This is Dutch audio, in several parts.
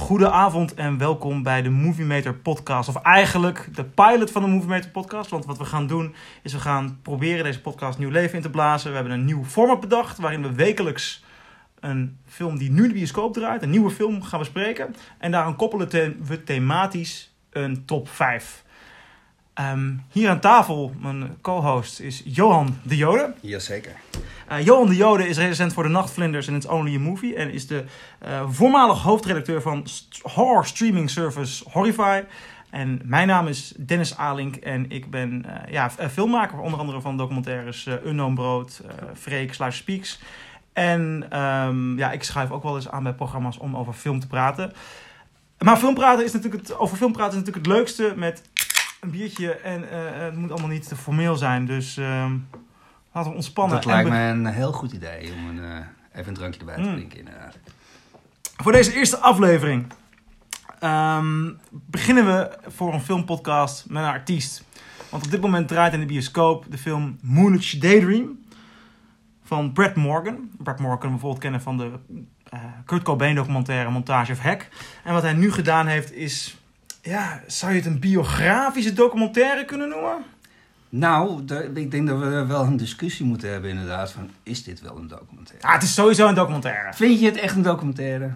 Goedenavond en welkom bij de Movie Meter podcast. Of eigenlijk de pilot van de Movie Meter podcast. Want wat we gaan doen is we gaan proberen deze podcast nieuw leven in te blazen. We hebben een nieuw format bedacht waarin we wekelijks een film die nu de bioscoop draait, een nieuwe film gaan bespreken. En daaraan koppelen we thematisch een top 5. Ehm, hier aan tafel, mijn co-host, is Johan de Jode. Jazeker. Eh, Johan de Jode is recensent voor de Nachtvlinders en It's Only a Movie. En is de eh, voormalig hoofdredacteur van horror streaming service Horrify. En mijn naam is Dennis Alink en ik ben eh, ja, filmmaker, onder andere van documentaires uh, Unknown Brood, Freek, Sluis Speaks. En ehm, ja, ik schrijf ook wel eens aan bij programma's om over film te praten. Maar film praten is natuurlijk het, over film praten is natuurlijk het leukste met een biertje. En het moet allemaal niet te formeel zijn, dus ehm, laten we ontspannen. Dat lijkt me een heel goed idee om een, eh, even een drankje erbij te Mm. drinken inderdaad. Voor deze eerste aflevering ehm, beginnen we voor een filmpodcast met een artiest. Want op dit moment draait in de bioscoop de film Moonage Daydream van Brad Morgan. Brad Morgan kunnen we bijvoorbeeld kennen van de eh, Kurt Cobain documentaire Montage of Hack. En wat hij nu gedaan heeft is, ja, zou je het een biografische documentaire kunnen noemen? Nou, ik denk dat we wel een discussie moeten hebben inderdaad van, is dit wel een documentaire? Ah, het is sowieso een documentaire. Vind je het echt een documentaire?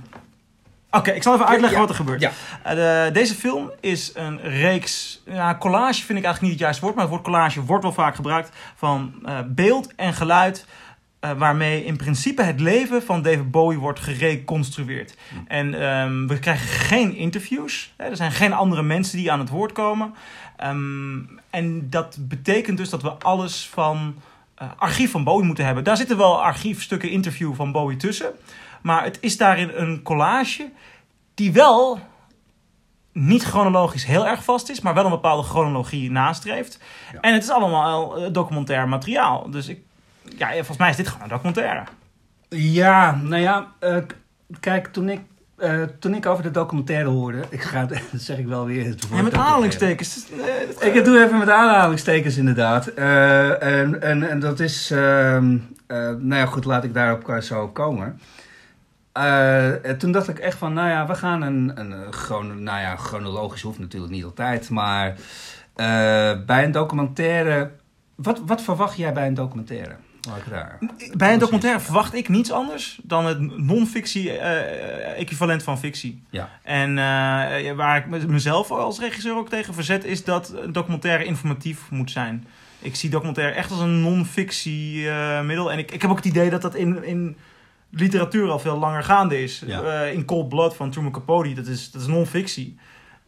Oké, ik zal even uitleggen Ja, wat er gebeurt. ja. Eh, de- deze film is een reeks. Ja, collage vind ik eigenlijk niet het juiste woord, maar het woord collage wordt wel vaak gebruikt. Van eh, beeld en geluid. eh, waarmee in principe het leven van David Bowie wordt gereconstrueerd. Hm. En ehm, we krijgen geen interviews. Hè, er zijn geen andere mensen die aan het woord komen. Ehm, en dat betekent dus dat we alles van eh, archief van Bowie moeten hebben. Daar zitten wel archiefstukken interview van Bowie tussen. Maar het is daarin een collage die wel niet chronologisch heel erg vast is, maar wel een bepaalde chronologie nastreeft. Ja. En het is allemaal eh, documentair materiaal. Dus ik, ja, volgens mij is dit gewoon een documentaire. Ja, nou ja, eh, kijk, toen ik, eh, toen ik over de documentaire hoorde, ik ga, dat zeg ik wel weer het Ja, met aanhalingstekens. Eh, dat- Ik doe even met aanhalingstekens inderdaad. Eh, en, en, en dat is... ehm, eh, nou ja, goed, laat ik daarop zo komen. Eh, en toen dacht ik echt van, nou ja, we gaan een... een eh, chrono, nou ja, chronologisch hoeft natuurlijk niet altijd, maar... eh, bij een documentaire... Wat, wat verwacht jij bij een documentaire? Bij een documentaire verwacht ik niets anders dan het non-fictie eh, equivalent van fictie. Ja. En eh, waar ik me- mezelf als regisseur ook tegen verzet, is dat een documentaire informatief moet zijn. Ik zie documentaire echt als een non-fictie eh, middel. En ik, ik heb ook het idee dat dat in, in literatuur al veel langer gaande is. Ja. Eh, in Cold Blood van Truman Capote, dat is, dat is non-fictie.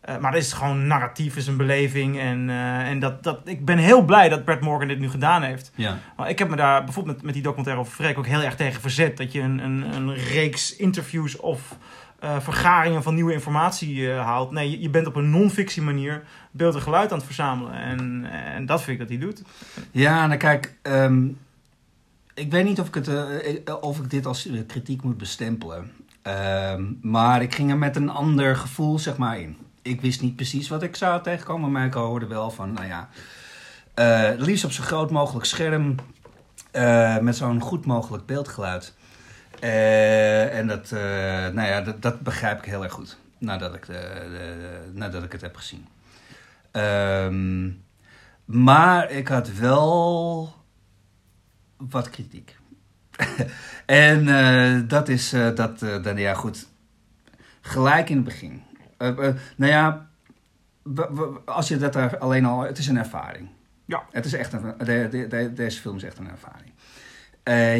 Eh, maar dat is gewoon narratief, is een beleving. En, eh, en dat, dat, ik ben heel blij dat Brad Morgan dit nu gedaan heeft. Ja. Maar ik heb me daar bijvoorbeeld met, met die documentaire over Freek ook heel erg tegen verzet. Dat je een, een, een reeks interviews of eh, vergaringen van nieuwe informatie haalt. Nee, je, je bent op een non-fictie manier beeld en geluid aan het verzamelen. En, en dat vind ik dat hij doet. Ja, nou kijk, ehm, ik weet niet of ik, het, of ik dit als kritiek moet bestempelen. Ehm, maar ik ging er met een ander gevoel, zeg maar, in. Ik wist niet precies wat ik zou tegenkomen, maar ik hoorde wel van, nou ja, eh, liefst op zo groot mogelijk scherm, eh, met zo'n goed mogelijk beeldgeluid. Eh, en dat, nou ja, dat, dat begrijp ik heel erg goed, nadat ik, de, de- nadat ik het heb gezien. Ehm, maar ik had wel wat kritiek. en dat is dat, dan, ja goed, gelijk in het begin. Uh, nou ja, als je dat er alleen al, het is een ervaring. Ja. Het is echt een, de, de, de, deze film is echt een ervaring.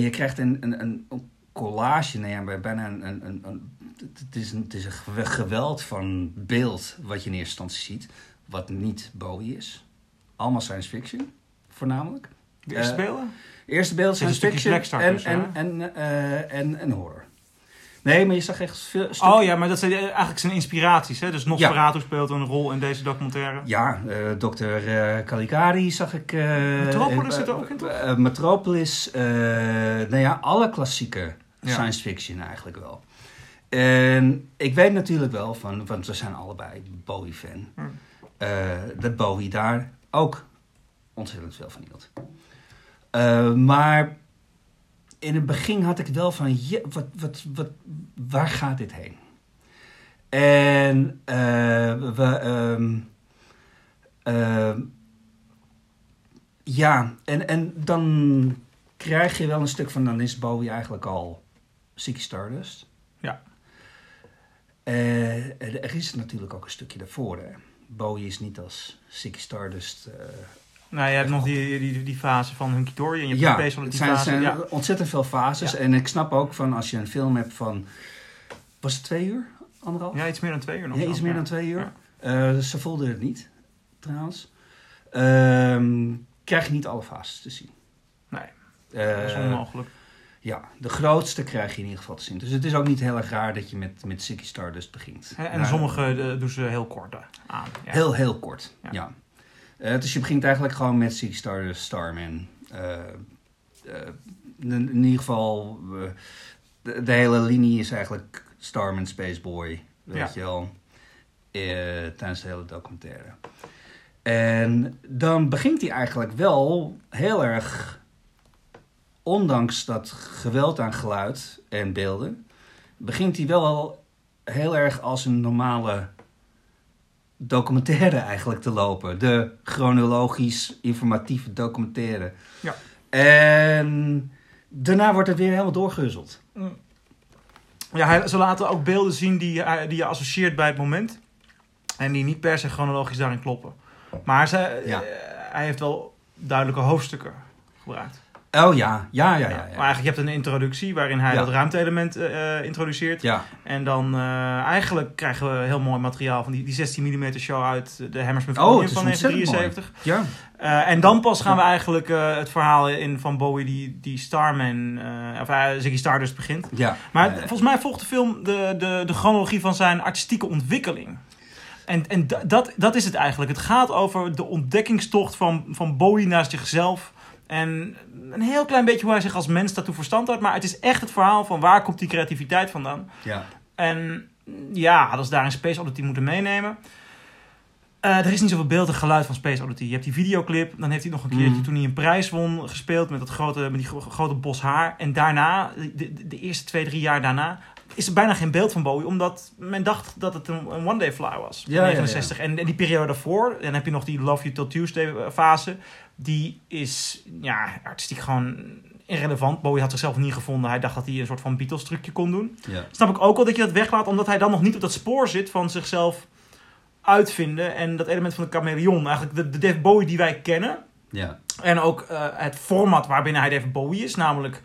je krijgt een, een, een collage, nou ja, bijna een, een, een, een het, is een, het is een geweld van beeld wat je in eerste instantie ziet, wat niet Bowie is. Allemaal science fiction, voornamelijk. De eerste beelden? Eerste beelden science fiction en, en, en, en, en horror. Nee, maar je zag echt veel stukken- Oh ja, maar dat zijn eigenlijk zijn inspiraties. Hè? Dus Nosferatu speelt een rol in deze documentaire. Ja, uh, dokter uh, Caligari zag ik. Metropolis zit er ook in, toch? Metropolis, nou ja, alle klassieke Ja. science fiction eigenlijk wel. En ik weet natuurlijk wel van, want we zijn allebei Bowie-fan, Hm. dat Bowie daar ook ontzettend veel van hield. Maar in het begin had ik wel van, je, wat, wat, wat, waar gaat dit heen? En eh, we. ehm, ja, en, en dan krijg je wel een stuk van. Dan is Bowie eigenlijk al Ziggy Stardust. Ja. Eh, er is natuurlijk ook een stukje daarvoor. Hè. Bowie is niet als Ziggy Stardust. Nou, je hebt nog die, die, die fase van Hunky Dory en je hebt ja, het Space zijn, fase. zijn Ja. ontzettend veel fases. Ja. En ik snap ook van als je een film hebt van. Was het twee uur? Anderhalf? ja, iets meer dan twee uur nog. Ja, iets meer dan twee uur. Eh, ze voelden het niet, trouwens. Ehm, krijg je niet alle fases te zien. Nee, Eh, dat is onmogelijk. ja, de grootste krijg je in ieder geval te zien. Dus het is ook niet heel erg raar dat je met, met Ziggy Stardust begint. En Maar sommige eh, doen ze heel kort aan. Ja. Heel, heel kort, Ja. ja. Eh, dus je begint eigenlijk gewoon met Ziggy Stardust, Starman. Eh, eh, in, in ieder geval, de, de hele linie is eigenlijk Starman, Spaceboy, weet Ja. je wel. tijdens de hele documentaire. En dan begint hij eigenlijk wel heel erg, ondanks dat geweld aan geluid en beelden, begint hij wel heel erg als een normale documentaire eigenlijk te lopen. De chronologisch informatieve documentaire. Ja. En daarna wordt het weer helemaal doorgehuzzeld. Ja, hij, ze laten ook beelden zien die, je- die je associeert bij het moment. En die niet per se chronologisch daarin kloppen. Maar ze, Ja. eh, hij heeft wel duidelijke hoofdstukken gebruikt. Oh ja, ja, ja, ja. Maar eigenlijk, je hebt een introductie waarin hij dat ruimte-element eh, introduceert. ja. En dan eh, eigenlijk krijgen we heel mooi materiaal van die, die 16 mm show uit de Hammersmith Oh, van ontzettend 1973. Ja, en dan pas gaan we eigenlijk het verhaal in van Bowie die, die Starman, of uh, Ziggy Stardust begint. ja. Maar volgens mij volgt de film de, de, de chronologie van zijn artistieke ontwikkeling. En, en da- dat, dat is het eigenlijk. Het gaat over de ontdekkingstocht van, van Bowie naar zichzelf. En een heel klein beetje hoe hij zich als mens daartoe verstand houdt. Maar het is echt het verhaal van waar komt die creativiteit vandaan. ja. En ja, hadden ze daar een Space Oddity moeten meenemen. Eh, er is niet zoveel beeld en geluid van Space Oddity. Je hebt die videoclip. Dan heeft hij nog een keertje, Mhm. toen hij een prijs won, gespeeld met, dat grote, met die gro- grote bos haar. En daarna, de eerste twee, drie jaar daarna, is er bijna geen beeld van Bowie. Omdat men dacht dat het een, een One Day Fly was. Ja, ja, ja. 69. En, en die periode daarvoor, dan heb je nog die Love You Till Tuesday fase. Die is ja, artistiek gewoon irrelevant. Bowie had zichzelf niet gevonden. Hij dacht dat hij een soort van Beatles trucje kon doen snap ik ook wel dat je dat weglaat, omdat hij dan nog niet op dat spoor zit van zichzelf uitvinden. En dat element van de chameleon, eigenlijk de, de Dave Bowie die wij kennen. ja. En ook eh, het format waarbinnen hij Dave Bowie is, namelijk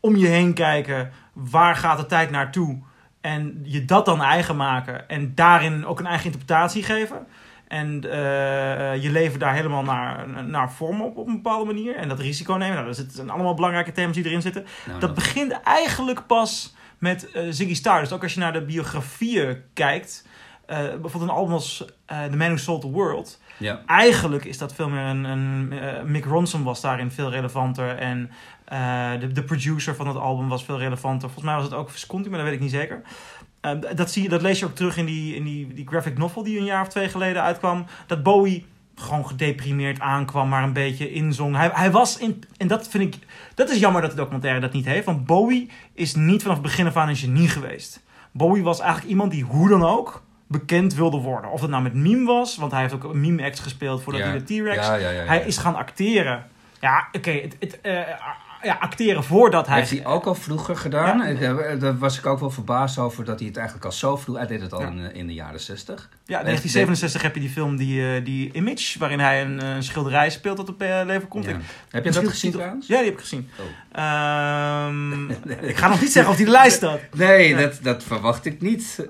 om je heen kijken, waar gaat de tijd naartoe? En je dat dan eigen maken en daarin ook een eigen interpretatie geven. En eh, je leven daar helemaal naar, naar vormen op, op een bepaalde manier. En dat risico nemen. Nou, dat zijn allemaal belangrijke thema's die erin zitten. Nou, Dat begint eigenlijk pas met eh, Ziggy Stardust. Ook als je naar de biografieën kijkt. eh, bijvoorbeeld een album als The Man Who Sold the World. ja. Eigenlijk is dat veel meer een... een Mick Ronson was daarin veel relevanter. En eh, de, de producer van het album was veel relevanter. Volgens mij was het ook Visconti, maar dat weet ik niet zeker. Eh, dat, zie je, dat lees je ook terug in, die, in die, die graphic novel die een jaar of twee geleden uitkwam. Dat Bowie gewoon gedeprimeerd aankwam, maar een beetje inzong. Hij, hij was in... En dat vind ik... Dat is jammer dat de documentaire dat niet heeft. Want Bowie is niet vanaf het begin af aan een genie geweest. Bowie was eigenlijk iemand die hoe dan ook bekend wilde worden. Of het nou met meme was, want hij heeft ook een meme act gespeeld voordat Ja. hij de T-Rex. Ja, ja. Hij is gaan acteren. Ja, oké, eh, ja, acteren voordat hij... heeft hij ook al vroeger gedaan. Ja. Ik, eh, Daar was ik ook wel verbaasd over dat hij het eigenlijk al zo vroeg... Hij deed het al Ja. in, de- in de jaren zestig. Ja, in 1967 heb je die film, die, eh, die Image, waarin hij een eh, schilderij speelt dat op eh, leven komt. Ja. Ik- Heb je dat gezien trouwens? Ja, die heb ik gezien. Oh. Ehm, ik ga nog niet zeggen of die de lijst staat. Nee, Ja. dat, dat verwacht ik niet.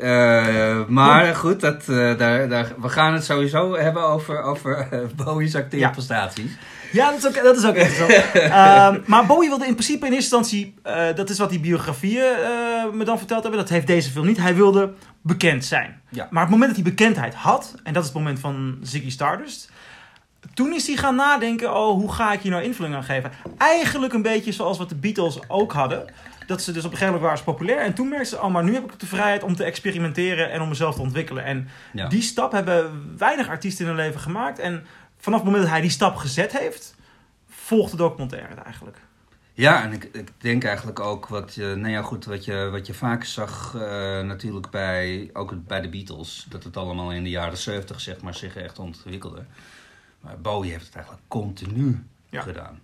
Maar goed, dat, daar, daar, we gaan het sowieso hebben over, over Bowie's acteerprestaties. Ja, dat is ook, dat is ook interessant. Ehm, maar Bowie wilde in principe in eerste instantie, dat is wat die biografieën me dan verteld hebben, dat heeft deze film niet. Hij wilde bekend zijn. Ja. Maar het moment dat hij bekendheid had, en dat is het moment van Ziggy Stardust, toen is hij gaan nadenken, oh, hoe ga ik hier nou invulling aan geven? Eigenlijk een beetje zoals wat de Beatles ook hadden. Dat ze dus op een gegeven moment waren ze populair. En toen merkten ze, oh, maar nu heb ik de vrijheid om te experimenteren en om mezelf te ontwikkelen. En Ja. die stap hebben weinig artiesten in hun leven gemaakt. En vanaf het moment dat hij die stap gezet heeft, volgt de documentaire het eigenlijk. Ja, en ik, ik denk eigenlijk ook wat je, nou ja, goed, wat je, wat je vaak zag eh, natuurlijk bij, ook bij de Beatles, dat het allemaal in de jaren 70 zeg maar, zich echt ontwikkelde. Maar Bowie heeft het eigenlijk continu Ja. gedaan.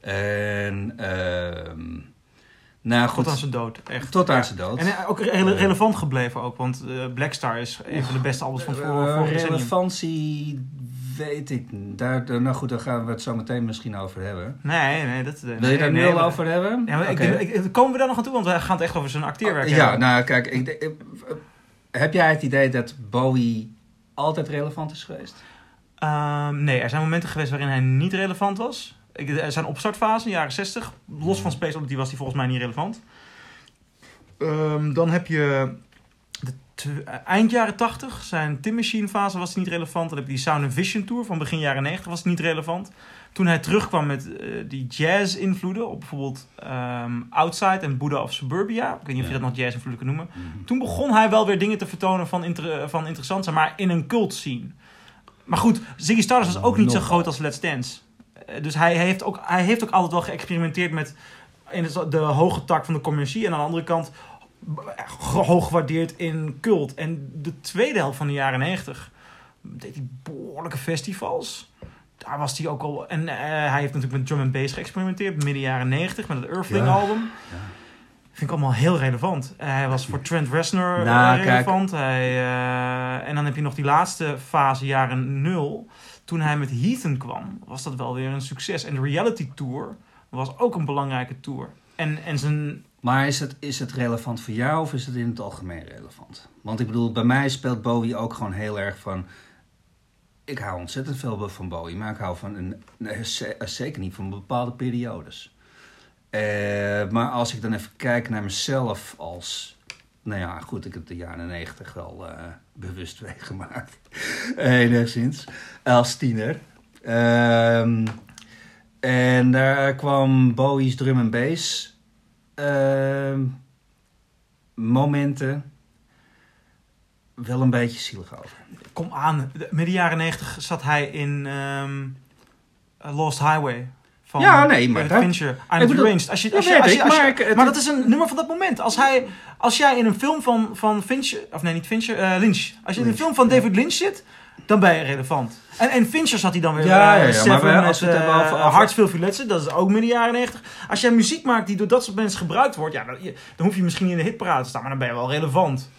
En, ehm nou goed, Tot aan zijn dood, echt. tot aan Ja. zijn dood. En eh, ook rele- relevant gebleven ook, want eh, Black Star is een van de beste albums van het Eh, vorige decennium. relevantie weet ik daar, daar- Nou goed, daar gaan we het zo meteen misschien over hebben. Nee, nee, dat... Wil je daar nu al over hebben? Ja, maar ik, ik- komen we daar nog aan toe? Want we gaan het echt over zijn acteerwerk Ja, hebben. nou kijk, ik, heb jij het idee dat Bowie altijd relevant is geweest? Ehm, nee, er zijn momenten geweest waarin hij niet relevant was. Ik, er zijn opstartfase in de jaren 60. Los van Space Oddity was hij volgens mij niet relevant. Ehm, dan heb je eind jaren 80. Zijn Tim Machine fase was niet relevant. Dan heb je die Sound and Vision Tour van begin jaren 90 was niet relevant. Toen hij terugkwam met eh, die jazz-invloeden op bijvoorbeeld ehm, Outside en Buddha of Suburbia. Ik weet niet of je dat nog jazz-invloeden kan noemen. Toen begon hij wel weer dingen te vertonen van, inter- van interessant zijn, maar in een cult scene. Maar goed, Ziggy Stardust was ook niet zo groot als Let's Dance. Eh, Dus hij heeft, ook, hij heeft ook altijd wel geëxperimenteerd met in de, hoge tak van de commercie. En aan de andere kant hoog gewaardeerd in cult. En de tweede helft van de jaren 90 deed hij behoorlijke festivals. Daar was hij ook al... En eh, hij heeft natuurlijk met drum and bass geëxperimenteerd. Midden jaren 90 met het Earthling Ja. album. Ja. Vind ik allemaal heel relevant. Eh, hij was voor Trent Reznor eh, Nou, relevant. Hij, eh, en dan heb je nog die laatste fase, jaren nul. Toen hij met Heathen kwam, was dat wel weer een succes. En de reality tour was ook een belangrijke tour. En, en zijn... Maar is het, is het relevant voor jou of is het in het algemeen relevant? Want ik bedoel, bij mij speelt Bowie ook gewoon heel erg van... Ik hou ontzettend veel van Bowie, maar ik hou van een, ze- zeker niet van bepaalde periodes. Eh, maar als ik dan even kijk naar mezelf als... Nou ja, goed, ik heb de jaren negentig wel eh, bewust meegemaakt. Enigszins. Als tiener. Ehm, en daar kwam Bowie's drum en bass ehm, momenten wel een beetje zielig over. Kom aan, de- midden jaren 90 zat hij in ehm, Lost Highway. Van Ja, nee, maar David daar- Fincher. I'm Deranged. Als je, Dat als je, weet als je, ik, als je- maar dat is een nummer van dat moment. Als, hij, als jij in een film van, van Fincher... Of nee, niet Fincher. eh, Lynch. Als je in een film van. David Lynch zit... Dan ben je relevant. En, en Fincher zat hij dan weer Ja, ja, ja, Seven maar wij- als we het eh, hebben over- Hartsville Filetsen. Dat is ook midden jaren 90. Als jij muziek maakt die door dat soort mensen gebruikt wordt... Ja, dan, hoef je misschien niet in de hitparade te staan. Maar dan ben je wel relevant.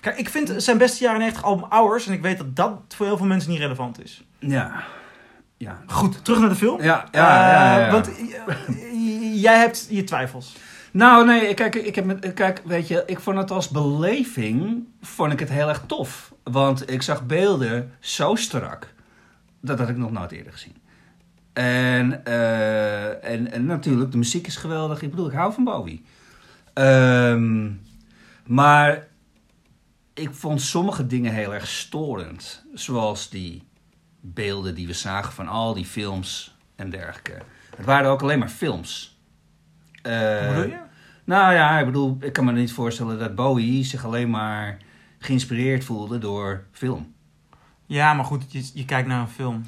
Kijk, ik vind zijn beste jaren 90 album Hours. En ik weet dat dat voor heel veel mensen niet relevant is. Ja. Ja. Goed, terug naar de film. Ja, ja, ja, ja, ja. Eh, want eh, jij hebt je twijfels. Nou, nee, kijk, ik heb kijk, weet je, ik vond het als beleving, vond ik het heel erg tof. Want ik zag beelden zo strak, dat had ik nog nooit eerder gezien. En, eh, en natuurlijk, de muziek is geweldig. Ik bedoel, ik hou van Bowie. Ehm, maar ik vond sommige dingen heel erg storend. Zoals die beelden die we zagen van al die films en dergelijke. Het waren ook alleen maar films. Eh, Hoe bedoel je? nou ja, ik bedoel, ik kan me niet voorstellen dat Bowie zich alleen maar geïnspireerd voelde door film. Ja, maar goed, je, je kijkt naar een film.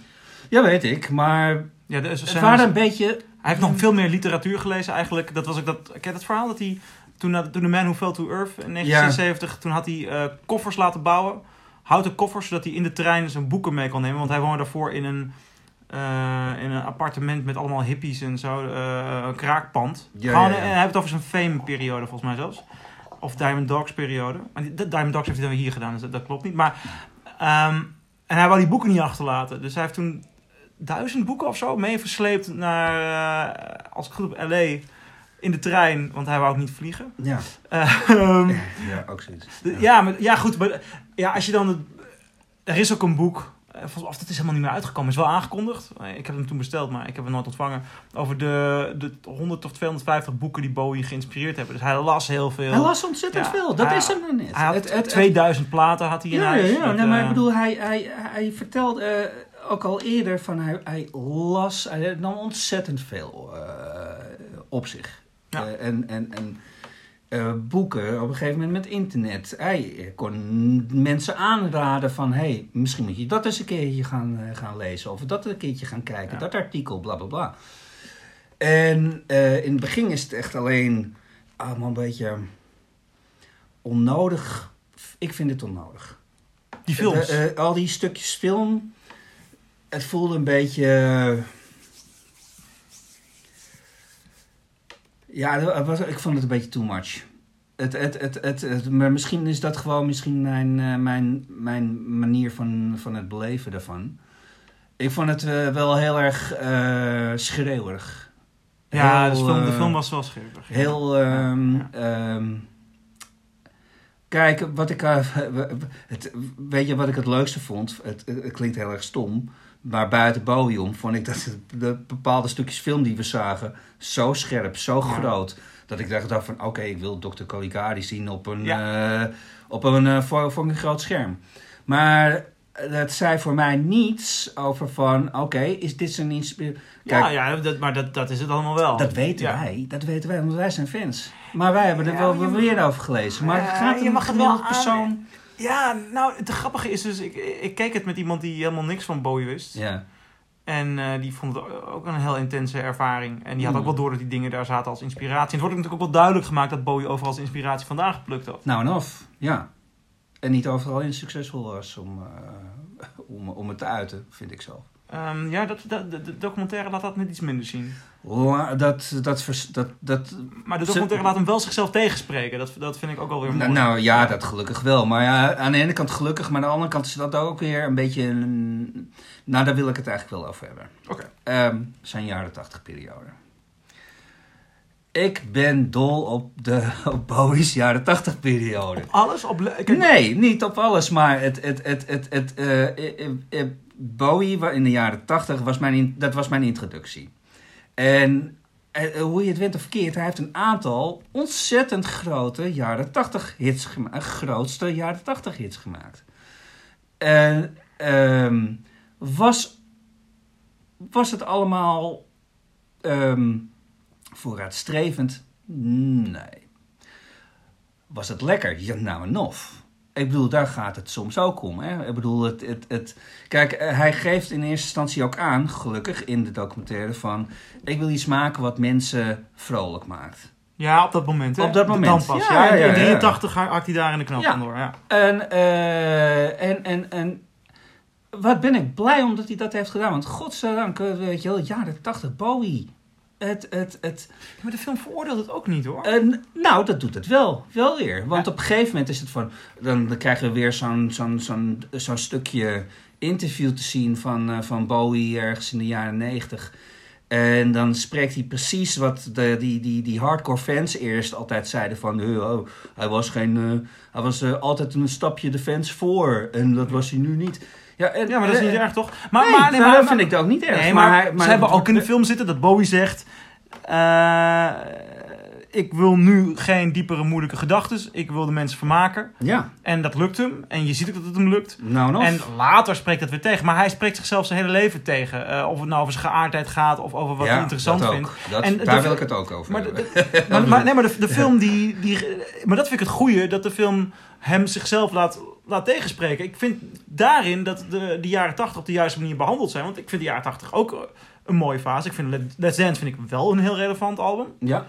Ja, weet ik, maar Ja, dus het waren een beetje... Hij heeft nog veel meer literatuur gelezen eigenlijk. Dat was ook dat, ken dat verhaal? Dat hij, toen, toen The Man Who Fell to Earth in 1976, toen had hij eh, koffers laten bouwen. Houten koffers, zodat hij in de trein zijn boeken mee kon nemen. Want hij woonde daarvoor in een, eh, in een appartement met allemaal hippies en zo. eh, een kraakpand. Ja, Gewoon, ja, ja. En hij heeft het over zijn fame-periode volgens mij zelfs. Of Diamond Dogs-periode. Maar die- de Diamond Dogs heeft hij dan weer hier gedaan, dus dat, dat klopt niet. Maar, ehm, en hij wou die boeken niet achterlaten. Dus hij heeft toen duizend boeken of zo mee versleept naar, eh, als ik goed heb, L.A. in de trein. Want hij wou ook niet vliegen. Ja, Ehm, ja ook zoiets. de- ja, maar, ja, goed. Maar, ja, als je dan... het- er is ook een boek... eh, volgens- Of dat is helemaal niet meer uitgekomen. is wel aangekondigd. Eh, Ik heb hem toen besteld, maar ik heb hem nooit ontvangen. Over de, de 100 of 250 boeken die Bowie geïnspireerd hebben. Dus hij las heel veel. Hij las ontzettend Ja, veel, dat hij- is hem niet. Hij had Het- het- het- 2000 platen had hij in Ja, huis. ja. met, nee, maar eh, ik bedoel, hij, hij, hij vertelde eh, ook al eerder van hij, hij las, hij nam ontzettend veel eh, op zich. Ja. Eh, en en, en eh, boeken op een gegeven moment met internet. Hij kon mensen aanraden van, hé, hey, misschien moet je dat eens een keertje gaan, eh, gaan lezen. Of dat een keertje gaan kijken, Ja. dat artikel, bla bla bla. En eh, in het begin is het echt alleen allemaal een beetje onnodig. Ik vind het onnodig. Die films. Eh, eh, al die stukjes film, het voelde een beetje. Ja, was, ik vond het een beetje too much. Het, het, het, het, het- maar misschien is dat gewoon misschien mijn, eh, mijn, mijn manier van, van het beleven daarvan. Ik vond het eh, wel heel erg eh schreeuwerig. ja, Heel, dus film, de film was wel scherp. Heel. ehm, Ja, ehm, kijk, wat ik. het, weet je wat ik het leukste vond? Het, het, het klinkt heel erg stom. Maar buiten Bowie om vond ik dat de bepaalde stukjes film die we zagen. zo scherp, zo Ja. groot. Dat ik dacht dacht van: oké, ik wil Dr. Caligari zien op een. Ja. eh, op een eh, voor, voor een groot scherm. Maar. Dat zei voor mij niets over van, oké, is dit zijn inspiratie? ja, ja dat, maar dat, dat is het allemaal wel. Dat weten Ja. wij, dat weten wij, want wij zijn fans. Maar wij hebben er wel meer over gelezen. Maar het gaat je mag een het wel persoon. Ja, nou, het grappige is dus, ik, ik keek het met iemand die helemaal niks van Bowie wist. Ja. En eh, die vond het ook een heel intense ervaring. En die had ook wel door dat die dingen daar zaten als inspiratie. En het wordt natuurlijk ook wel duidelijk gemaakt dat Bowie overal als inspiratie vandaan geplukt had. Nou en of, ja. En niet overal in succesvol was om, eh, om, om het te uiten, vind ik zelf. Ehm, ja, dat, dat, de, documentaire laat dat net iets minder zien. La- Dat, dat, dat, dat, Maar de documentaire laat hem wel zichzelf tegenspreken. Dat, dat vind ik ook alweer mooi. nou, nou ja, dat gelukkig wel. Maar ja, aan de ene kant gelukkig, maar aan de andere kant is dat ook weer een beetje... Een, nou, daar wil ik het eigenlijk wel over hebben. Oké. Ehm, zijn jaren tachtig periode. Ik ben dol op de op Bowie's jaren tachtig periode. Alles op... Kijk, Nee, niet op alles, maar het, het, het, het, het, eh, eh, eh, Bowie in de jaren tachtig, was mijn dat was mijn introductie. En eh, eh, hoe je het went of verkeerd, hij heeft een aantal ontzettend grote jaren tachtig hits gemaakt. Grootste jaren tachtig hits gemaakt. En ehm, was, was het allemaal ehm, vooruitstrevend? Nee. Was het lekker? Ja, nou en of. Ik bedoel, daar gaat het soms ook om. Hè? Ik bedoel, het, het, het... Kijk, eh, hij geeft in eerste instantie ook aan, gelukkig in de documentaire, van... Ik wil iets maken wat mensen vrolijk maakt. Ja, op dat moment. Hè? Op dat moment. Dan pas. Ja, Ja, ja, in ja. 83 haakt hij daar in de knop van door. Ja. En, eh, en, en, en wat ben ik blij omdat hij dat heeft gedaan. Want godzijdank, eh, weet je wel, jaren 80, Bowie. Het, het, het, Maar de film veroordeelt het ook niet hoor. En, nou, dat doet het wel. Wel weer. Want Ja. op een gegeven moment is het van... Dan, dan krijgen we weer zo'n zo'n zo'n zo'n stukje interview te zien van, eh, van Bowie ergens in de jaren negentig. En dan spreekt hij precies wat de, die, die, die hardcore fans eerst altijd zeiden van... "Eh, Oh, hij was, geen, eh, hij was eh, altijd een stapje de fans voor. En dat was hij nu niet. Ja, en, ja, maar dat is niet erg toch? Maar, nee, maar, nou, nee, maar, dat vind ik ook niet erg. Nee, maar, hij- ze hebben ook in de film zitten dat Bowie zegt... eh, ik wil nu geen diepere moeilijke gedachten. Ik wil de mensen vermaken. Ja, En dat lukt hem. En je ziet ook dat het hem lukt. nou nog. En later spreekt dat weer tegen. Maar hij spreekt zichzelf zijn hele leven tegen. Eh, of het nou over zijn geaardheid gaat of over wat ja, hij interessant dat vindt. Dat, En daar de- wil ik het ook over Maar, de- maar, maar- nee, maar de, de film die, die... Maar dat vind ik het goede. Dat de film hem zichzelf laat, laat tegenspreken. Ik vind daarin dat de, de jaren 80 op de juiste manier behandeld zijn. Want ik vind de jaren 80 ook eh, een mooie fase. Ik vind Let- Let's Dance vind ik wel een heel relevant album. Ja,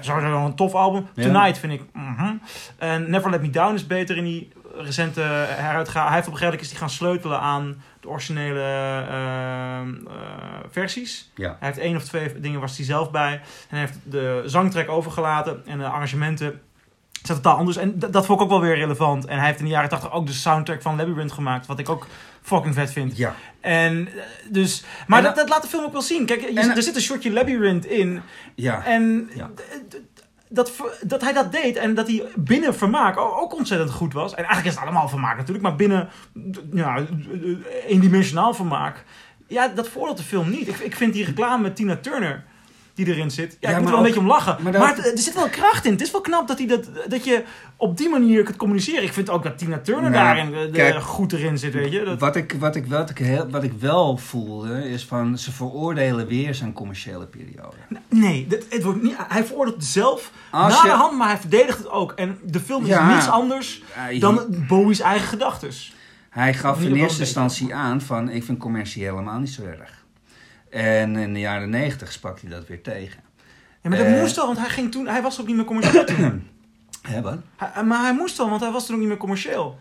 sowieso wel een tof album. Ja. Tonight vind ik... mhm. En Never Let Me Down is beter in die recente heruitgave. Hij heeft op een gegeven moment is die gaan sleutelen aan de originele ehm, eh, versies. ja. Hij heeft één of twee dingen was hij zelf bij. En hij heeft de zangtrack overgelaten en de arrangementen zijn totaal anders. En dat vond ik ook wel weer relevant. En hij heeft in de jaren 80 ook de soundtrack van Labyrinth gemaakt, wat ik ook fucking vet vind. Ja. En eh, dus, maar En dat, laat de film ook wel zien. Kijk, je- En- er zit een shotje Labyrinth in. Ja. En Ja. dat, dat hij dat deed en dat hij binnen vermaak ook ontzettend goed was. En eigenlijk is het allemaal vermaak natuurlijk, maar binnen ja, eendimensionaal vermaak. Ja, dat voordeelt de film niet. Ik, ik vind die reclame met Tina Turner die erin zit. Ja, Ja, ik moet er wel een beetje om lachen. maar Maar, dat- het- er zit wel kracht in. Het is wel knap dat, hij dat, dat je op die manier kunt communiceren. Ik vind ook dat Tina Turner Nou, daarin de- kijk, goed erin zit, weet je. Dat, Wat ik, wat, ik, wat, ik heel, wat ik wel voelde, is van ze veroordelen weer zijn commerciële periode. nee, dat, het wordt niet, hij veroordeelt het zelf Als na je- de hand, maar hij verdedigt het ook. En de film is Ja. niets anders Hij, dan Bowie's eigen gedachtes. hij gaf in eerste instantie aan van ik vind commercie helemaal niet zo erg. En in de jaren negentig sprak hij dat weer tegen. Ja, maar dat Eh. moest wel, want hij, ging toen, hij was ook niet meer commercieel toen. Hè, wat? Hij- maar hij moest wel, want hij was toen ook niet meer commercieel.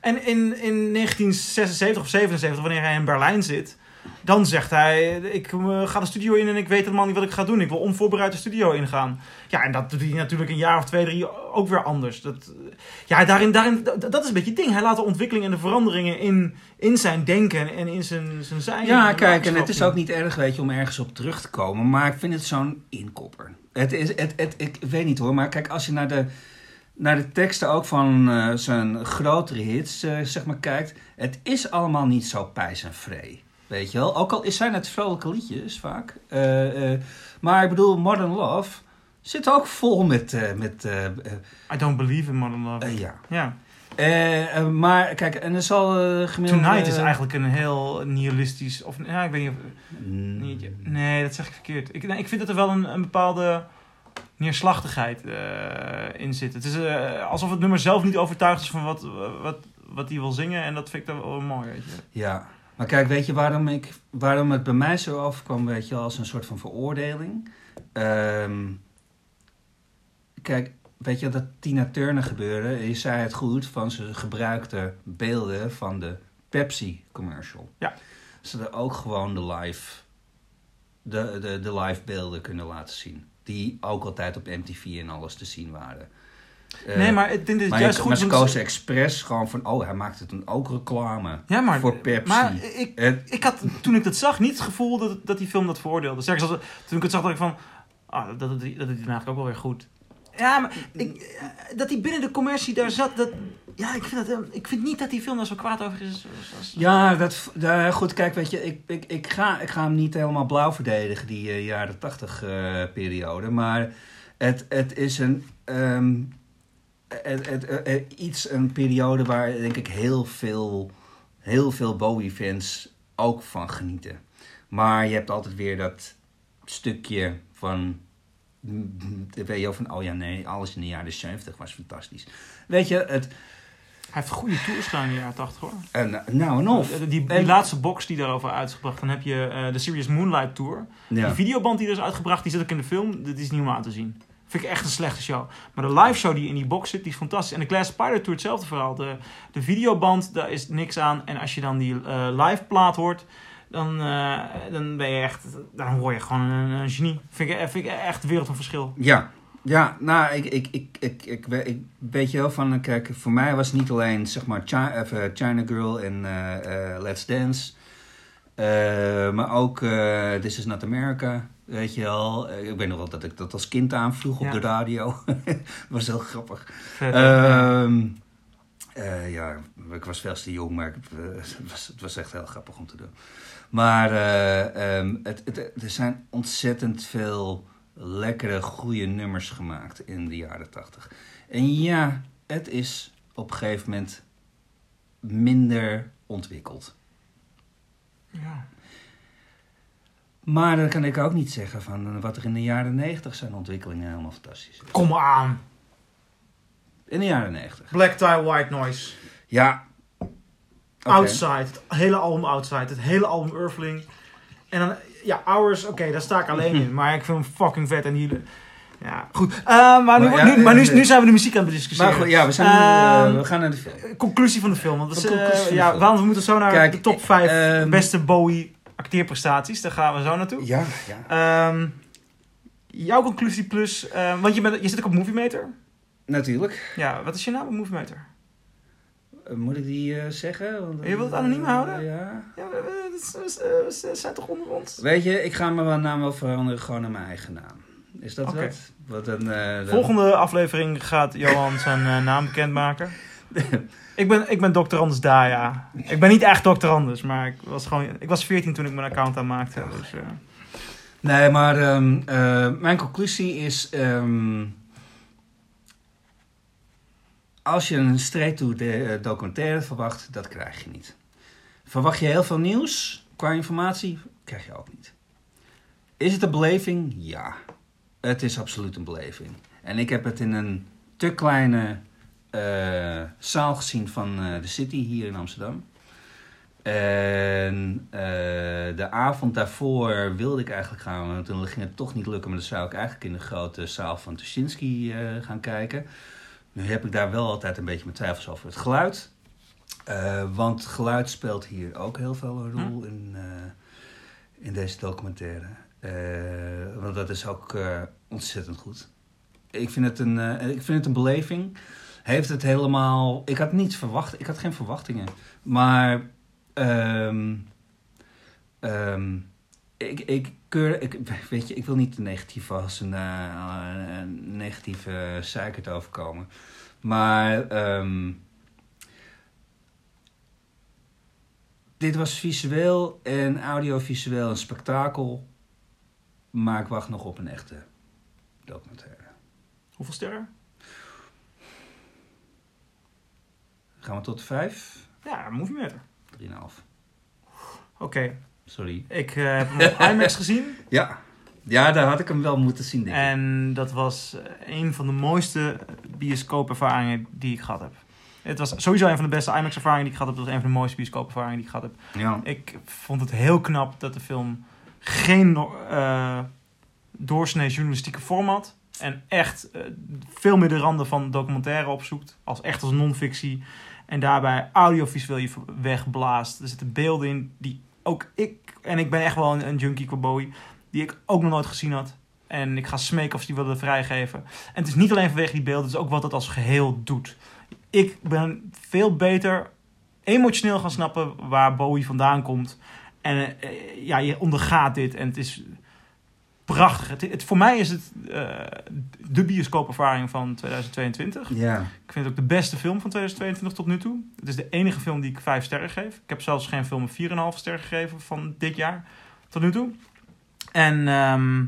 En in, in 1976 of 77, wanneer hij in Berlijn zit, dan zegt hij: Ik eh, ga de studio in en ik weet helemaal niet wat ik ga doen. Ik wil onvoorbereid de studio ingaan. Ja, en dat doet hij natuurlijk een jaar of twee, drie ook weer anders. Dat, ja, daarin, daarin, dat, is een beetje het ding. Hij laat de ontwikkeling en de veranderingen in, in zijn denken en in zijn, zijn zijn. Ja, kijk, en het is ook niet erg, weet je, om ergens op terug te komen. Maar ik vind het zo'n inkopper. Het is, het, het, ik weet niet hoor, maar kijk, als je naar de, naar de teksten ook van eh, zijn grotere hits, eh, zeg maar, kijkt. Het is allemaal niet zo pijs en vree. Weet je wel? Ook al is- zijn het vrolijke liedjes vaak. Eh, eh, maar ik bedoel, Modern Love zit ook vol met... eh, met I don't believe in modern love. ja. ja. Maar kijk, en er zal gemiddeld... Tonight is eigenlijk een heel nihilistisch. Of ja, ik weet niet of. mm, nee, dat zeg ik verkeerd. Ik, nee, ik vind dat er wel een, een bepaalde neerslachtigheid in zit. Het is alsof het nummer zelf niet overtuigd is van wat, wat, wat hij wil zingen. En dat vind ik dan wel mooi, weet je. Ja, maar kijk, weet je waarom, ik, waarom het bij mij zo overkwam, weet je, als een soort van veroordeling? Ehm, kijk, weet je dat Tina Turner gebeurde? Je zei het goed, van ze gebruikte beelden van de Pepsi commercial. Ja. Ze er ook gewoon de live, de, de, de live beelden kunnen laten zien. Die ook altijd op MTV en alles te zien waren. Eh, nee, maar ik denk dat het maar, juist je- goed maar ze kozen expres gewoon van, oh, hij maakt het dan ook reclame ja, maar, voor Pepsi. Maar ik, Het- ik had toen ik dat zag niet het gevoel dat, dat die film dat veroordeelde. Sterker als toen ik het zag, dacht ik van, ah, dat, dat, dat, dat doet hij eigenlijk ook wel weer goed. Ja, maar ik, eh, dat hij binnen de commercie daar zat, dat, ja, ik vind, dat, eh, ik vind niet dat die film daar zo kwaad over is. als- als- Ja, dat, goed, kijk, weet je, ik, ik, ik, ga, ik ga hem niet helemaal blauw verdedigen, die eh, jaren tachtig eh, periode. Maar het, het is een, ehm, het, het, eh, eh, iets, een periode waar denk ik heel veel, heel veel Bowie-fans ook van genieten. Maar je hebt altijd weer dat stukje van, mm, weet je van, oh ja, nee, alles in de jaren 70 was fantastisch. Weet je, het, Hij heeft goede tours gedaan in de jaren 80 hoor. en, nou en of. Die, die, En- laatste box die daarover uitgebracht, dan heb je eh, de Serious Moonlight Tour. Ja. Die videoband die er is uitgebracht, die zit ook in de film. Dat is niet om aan te zien. Vind ik echt een slechte show. Maar de live show die in die box zit, die is fantastisch. En de Glass Spider Tour hetzelfde verhaal. De, de videoband, daar is niks aan. En als je dan die eh, live plaat hoort, dan, eh, dan ben je echt... Dan hoor je gewoon een, genie. Vind ik, vind ik echt een wereld van verschil. Ja, ja nou, ik, ik, ik, ik, ik, ik weet je wel van, kijk, voor mij was niet alleen, zeg maar, China, eh, China Girl en eh, eh, Let's Dance, eh, maar ook eh, This Is Not America, weet je wel. Eh, ik weet nog wel dat ik dat als kind aanvroeg op de radio. dat was heel grappig. Ehm, eh, ja, ik was veel te jong, maar ik- eh, het, was, het was echt heel grappig om te doen. Maar eh, ehm, het, het, er zijn ontzettend veel lekkere, goede nummers gemaakt in de jaren tachtig. En ja, het is op een gegeven moment minder ontwikkeld. Ja. Maar dan kan ik ook niet zeggen van eh, wat er in de jaren negentig zijn ontwikkelingen helemaal fantastisch. is. Kom aan. In de jaren negentig. Black Tie White Noise. Ja. Outside. Het hele album Outside. Het hele album Earthling. En dan, ja, Hours, oké, daar sta ik alleen in. Maar ik vind hem fucking vet. En die, ja, goed. Eh, maar nu, ja, nu, maar nu, nu zijn we de muziek aan het discussiëren. Maar goed, ja, we, zijn, Ehm, eh, we gaan naar de film. Conclusie van de film. Want dat is, eh, ja, want we moeten zo naar Kijk, de top 5 ehm, beste Bowie acteerprestaties. Daar gaan we zo naartoe. Ja, ja. Ehm, jouw conclusie plus... want je, bent, je zit ook op Movie Meter. Natuurlijk. Ja, wat is je naam op Movie Meter? Eh, Moet ik die zeggen? Want, Je wilt het anoniem houden? Ja. Ja, we- we zijn toch onder ons? Weet je, ik ga mijn naam wel veranderen gewoon naar mijn eigen naam. Is dat Oké. wat? wat dan, eh, dan- Volgende aflevering gaat Johan zijn eh, naam bekendmaken. ik, ben, ik ben Dr. Anders Daya. Ik ben niet echt Dr. Anders, maar ik was, gewoon, ik was 14 toen ik mijn account aanmaakte. Dus, eh, Nee, maar ehm, eh, mijn conclusie is... ehm, als je een straight to de eh, documentaire verwacht, dat krijg je niet. Verwacht je heel veel nieuws qua informatie, krijg je ook niet. Is het een beleving? Ja. Het is absoluut een beleving. En ik heb het in een te kleine eh, zaal gezien van eh, de City hier in Amsterdam. En eh, de avond daarvoor wilde ik eigenlijk gaan, maar toen ging het toch niet lukken. Maar dan zou ik eigenlijk in de grote zaal van Tuschinski gaan kijken. Nu heb ik daar wel altijd een beetje mijn twijfels over het geluid. Want geluid speelt hier ook heel veel een rol in, eh, in deze documentaire. Eh, want dat is ook eh, ontzettend goed. Ik vind, het een, eh, ik vind het een beleving. Heeft het helemaal. Ik had niets verwacht. Ik had geen verwachtingen. Maar. ehm, ehm, ik, ik. Ik, weet je, ik wil niet te negatief als een, negatieve zeikert overkomen. Maar. ehm, dit was visueel en audiovisueel een spektakel. Maar ik wacht nog op een echte documentaire. Hoeveel sterren? Gaan we tot vijf? Ja, movie meter. 3,5. Oké, Sorry. ik eh, heb hem op IMAX gezien. Ja. ja, daar had ik hem wel moeten zien, denk ik. En dat was eh, een van de mooiste bioscoopervaringen die ik gehad heb. Het was sowieso een van de beste IMAX-ervaringen die ik gehad heb. Het was een van de mooiste bioscoopervaringen die ik gehad heb. Ja. Ik vond het heel knap dat de film geen eh doorsnee journalistieke vorm had. En echt eh, veel meer de randen van documentaire opzoekt. Als echt als non-fictie. En daarbij audiovisueel je wegblaast. Er zitten beelden in die ook ik... En ik ben echt wel een, een junkie qua Bowie. Die ik ook nog nooit gezien had. En ik ga smeken of ze die willen vrijgeven. En het is niet alleen vanwege die beelden. Het is ook wat het als geheel doet. Ik ben veel beter emotioneel gaan snappen waar Bowie vandaan komt. En eh, ja, je ondergaat dit en het is prachtig. Het, het- voor mij is het eh, de bioscoopervaring van 2022. Ja. Ik vind het ook de beste film van 2022 tot nu toe. Het is de enige film die ik vijf sterren geef. Ik heb zelfs geen film een 4,5 ster gegeven van dit jaar tot nu toe. En ehm,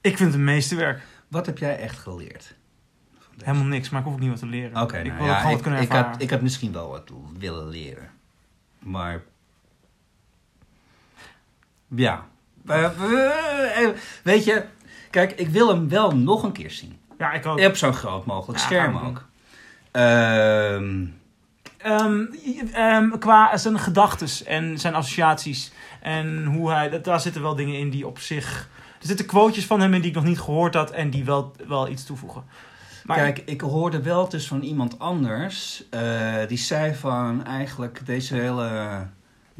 ik vind het een meesterwerk. Wat heb jij echt geleerd? Helemaal niks, maar ik hoef ook niet wat te leren. Oké, ik nou wil ja, gewoon ik, wat kunnen ik, ervaren. had, ik had misschien wel wat willen leren. Maar... Ja. Eh, eh, Weet je, kijk, ik wil hem wel nog een keer zien. ja, ik ook. Op zo'n groot mogelijk Ja, scherm ook. Ehm, Ehm, ehm, qua zijn gedachtes en zijn associaties. En hoe hij. dat- Daar zitten wel dingen in die op zich. Er zitten quotejes van hem in die ik nog niet gehoord had. En die wel, wel iets toevoegen. Maar Kijk, ik hoorde wel dus van iemand anders. eh, die zei van eigenlijk deze hele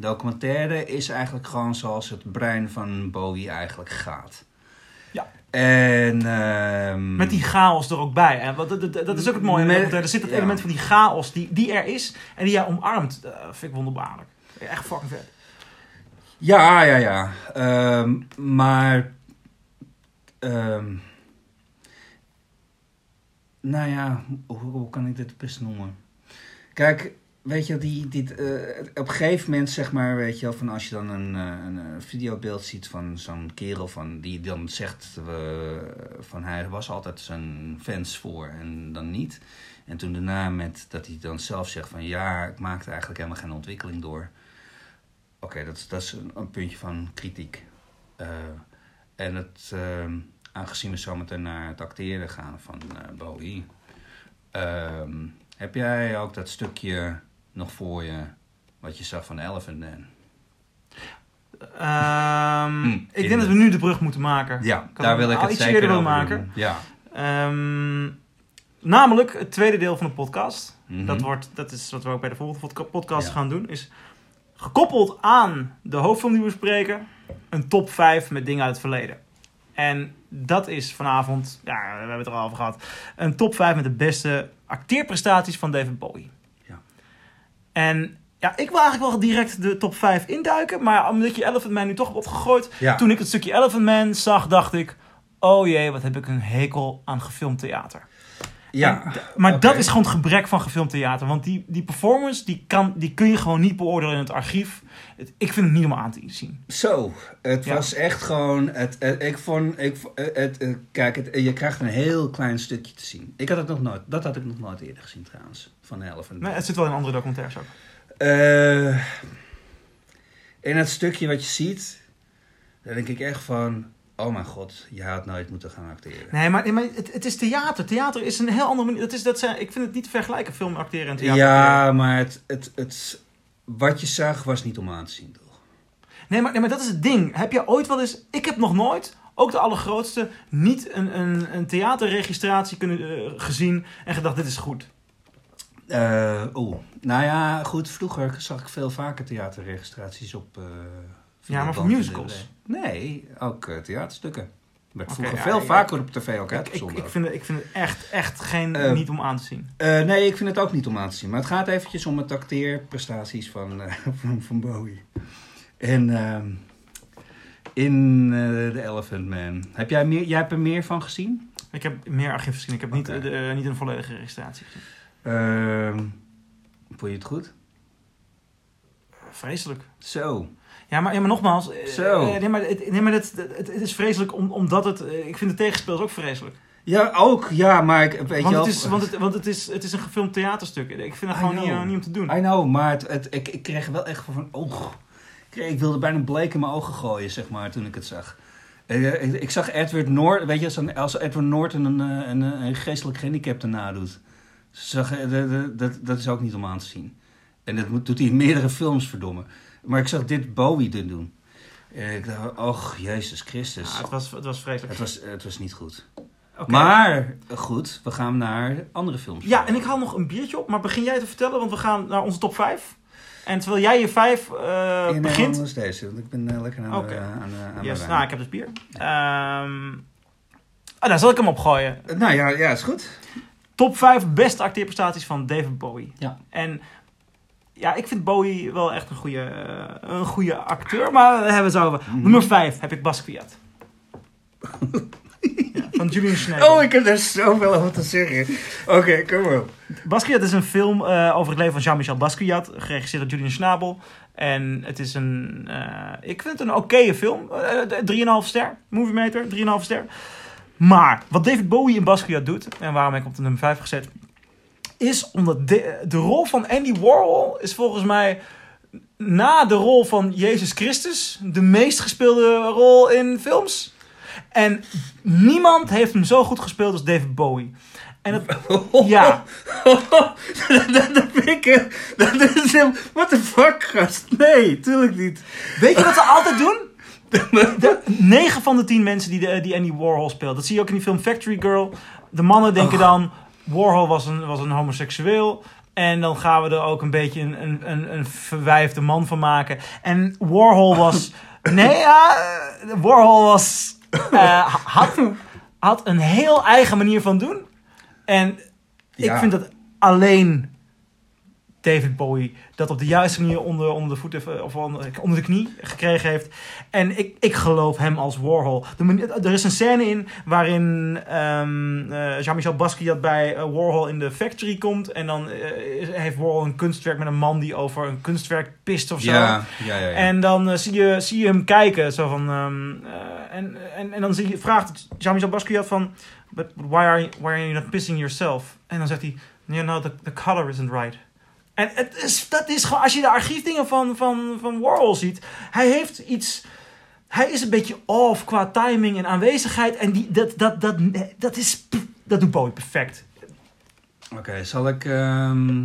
documentaire is eigenlijk gewoon zoals het brein van Bowie eigenlijk gaat. Ja. En ehm, met die chaos er ook bij. En dat, dat- dat is ook het mooie. Met- er zit het ja. element van die chaos die, die er is. En die jij omarmt. Dat vind ik wonderbaarlijk. Echt fucking vet. Ja, ja, ja. Ehm, maar. ehm, nou ja, hoe, hoe kan ik dit best noemen? Kijk, weet je, die, dit, eh, op een gegeven moment zeg maar, weet je wel, van als je dan een, eh, een, eh, videobeeld ziet van zo'n kerel van, die dan zegt van hij was altijd zijn fans voor en dan niet. En toen daarna met dat hij dan zelf zegt van ja, ik maakte eigenlijk helemaal geen ontwikkeling door. Oké, dat, dat is een, puntje van kritiek. Eh, en het, ehm, aangezien we zometeen naar het acteren gaan van Bowie, ehm, heb jij ook dat stukje nog voor je wat je zag van Elephant Man? Ehm, Hm, ik denk dat we nu de brug moeten maken. Ja, daar wil ik het iets zeker eerder over maken? doen. Ja. Ehm, namelijk het tweede deel van de podcast. Mhm. Dat, wordt, dat is wat we ook bij de volgende podca- podcast Ja. gaan doen. Is gekoppeld aan de hoofdfilm die we bespreken. Een top 5 met dingen uit het verleden. En dat is vanavond, ja, we hebben het er al over gehad. Een top 5 met de beste acteerprestaties van David Bowie. En ja, ik wil eigenlijk wel direct de top 5 induiken. Maar omdat je Elephant Man nu toch hebt gegooid. Ja. Toen ik het stukje Elephant Man zag, dacht ik... Oh jee, wat heb ik een hekel aan gefilmd theater. Ja. En maar dat is gewoon het gebrek van gefilmd theater. Want die, die performance, die, kan, die kun je gewoon niet beoordelen in het archief. Het- ik vind het niet om aan te zien. Zo, het Ja. was echt gewoon. Het, het- ik vond. Ik, het, eh, kijk, het, je krijgt een heel klein stukje te zien. Ik had het nog nooit. Dat had ik nog nooit eerder gezien trouwens. Van Elephant. Nee, het zit wel in andere documentaires ook. Eh, in het stukje wat je ziet, dan denk ik echt van. Oh mijn god, je had nooit moeten gaan acteren. Nee, maar, nee, maar het, het is theater. Theater is een heel andere manier. Dat is, dat zijn, ik vind het niet te vergelijken, film acteren en theater. Ja, maar het, het, het. wat je zag was niet om aan te zien, toch? Nee maar, nee, maar dat is het ding. Heb je ooit wel eens... Ik heb nog nooit, ook de allergrootste, niet een, een, een theaterregistratie kunnen, eh, gezien en gedacht, dit is goed. Eh, Oeh, nou ja, goed, vroeger zag ik veel vaker theaterregistraties op... eh, Ja, maar voor musicals? Nee, ook eh, theaterstukken. Werd Oké, vroeger ja, veel ik- vaker op tv ook Ik, ik, uitgezonden. ik, vind het, ik vind het echt, echt geen, Eh, niet om aan te zien. Eh, nee, ik vind het ook niet om aan te zien. Maar het gaat eventjes om het acteerprestaties van, eh, van, van Bowie. En ehm, in The Elephant Man. Heb jij, meer, jij hebt er meer van gezien? Ik heb meer archief gezien. Ik heb niet, de- niet een volledige registratie gezien. Ehm vond je het goed? Vreselijk. Zo. Ja, maar, ja, maar nogmaals. eh, Zo. eh, nee, maar, het, nee, maar het, het, het is vreselijk om, omdat het... eh, ik vind de tegenspelers ook vreselijk. Ja, ook. Ja, maar ik weet je Want, het is, want, het, want het, is, het is een gefilmd theaterstuk. Ik vind het gewoon niet, eh, niet om te doen. I know, maar het, het, ik, ik kreeg wel echt van... Oh, ik, wilde bijna een bleek in mijn ogen gooien, zeg maar, toen ik het zag. Ik, ik zag Edward Norton... Weet je, als, Edward Norton een, een, een, een geestelijk gehandicapte nadoet... Zag, dat, dat- dat, is ook niet om aan te zien. En dat doet hij in meerdere films, verdomme. Maar ik zag dit Bowie dit doen. En ik dacht, och, Jezus Christus. Ja, het, was, het was vreselijk. het, was, het was niet goed. Oké. Maar, goed, we gaan naar andere films. Ja, en ik haal nog een biertje op. Maar begin jij te vertellen, want we gaan naar onze top 5. En terwijl jij je 5 eh, Ja, nee, begint... anders deze, want ik ben eh, lekker aan, de, aan, aan Yes, wijn. nou, ik heb dus bier. Ehm ah, daar zal ik hem opgooien. Eh, Nou ja, ja, is goed. Top 5 beste acteerprestaties van David Bowie. Ja. En ja, ik vind Bowie wel echt een goede, eh, een goede acteur. Maar hebben we het zo. Mhm. Nummer 5 heb ik Basquiat. ja, van Julian Schneider. Oh, ik heb daar zoveel over te zeggen. Oké, kom maar op. Basquiat is een film eh, over het leven van Jean-Michel Basquiat, geregisseerd door Julian Schnabel. En het is een, eh, ik vind het een oké film. Eh, 3,5 ster, Movie Meter, 3,5 ster. Maar wat David Bowie in Basquiat doet, en waarom heb ik op de nummer 5 gezet, is omdat de, de rol van Andy Warhol is volgens mij na de rol van Jezus Christus de meest gespeelde rol in films. En niemand heeft hem zo goed gespeeld als David Bowie. En het, ja, dat, dat vind ik... Dat is hem... What the fuck, gast? Nee, tuurlijk niet. Weet je wat ze altijd doen? De, 9 van de 10 mensen die, de, die Andy Warhol speelt. Dat zie je ook in die film Factory Girl. De mannen denken Och. dan... Warhol was een, was een homoseksueel. En dan gaan we er ook een beetje een, een, een, een verwijfde man van maken. En Warhol was... nee, ja... Warhol was... eh, had, had een heel eigen manier van doen. En ik Ja. vind dat alleen David Bowie dat op de juiste manier onder, onder de voet heeft, eh, of onder, onder de knie gekregen heeft. En ik, ik geloof hem als Warhol. De manier, er is een scène in waarin ehm, eh, Jean-Michel Basquiat bij eh, Warhol in de factory komt. En dan heeft Warhol een kunstwerk met een man die over een kunstwerk pist of zo. Ja, ja, ja. En dan zie, je, zie je hem kijken. Zo van, ehm, eh, en, en, en dan zie je, vraagt Jean-Michel Basquiat van... But why are, you, why are you not pissing yourself? En dan zegt hij... You know, the, the color isn't right. En het is, dat is gewoon... Als je de archiefdingen van, van, van Warhol ziet... Hij heeft iets... Hij is een beetje off qua timing en aanwezigheid. En die, dat, dat, dat, dat is... Dat doet Bowie perfect. Oké, zal ik... ehm,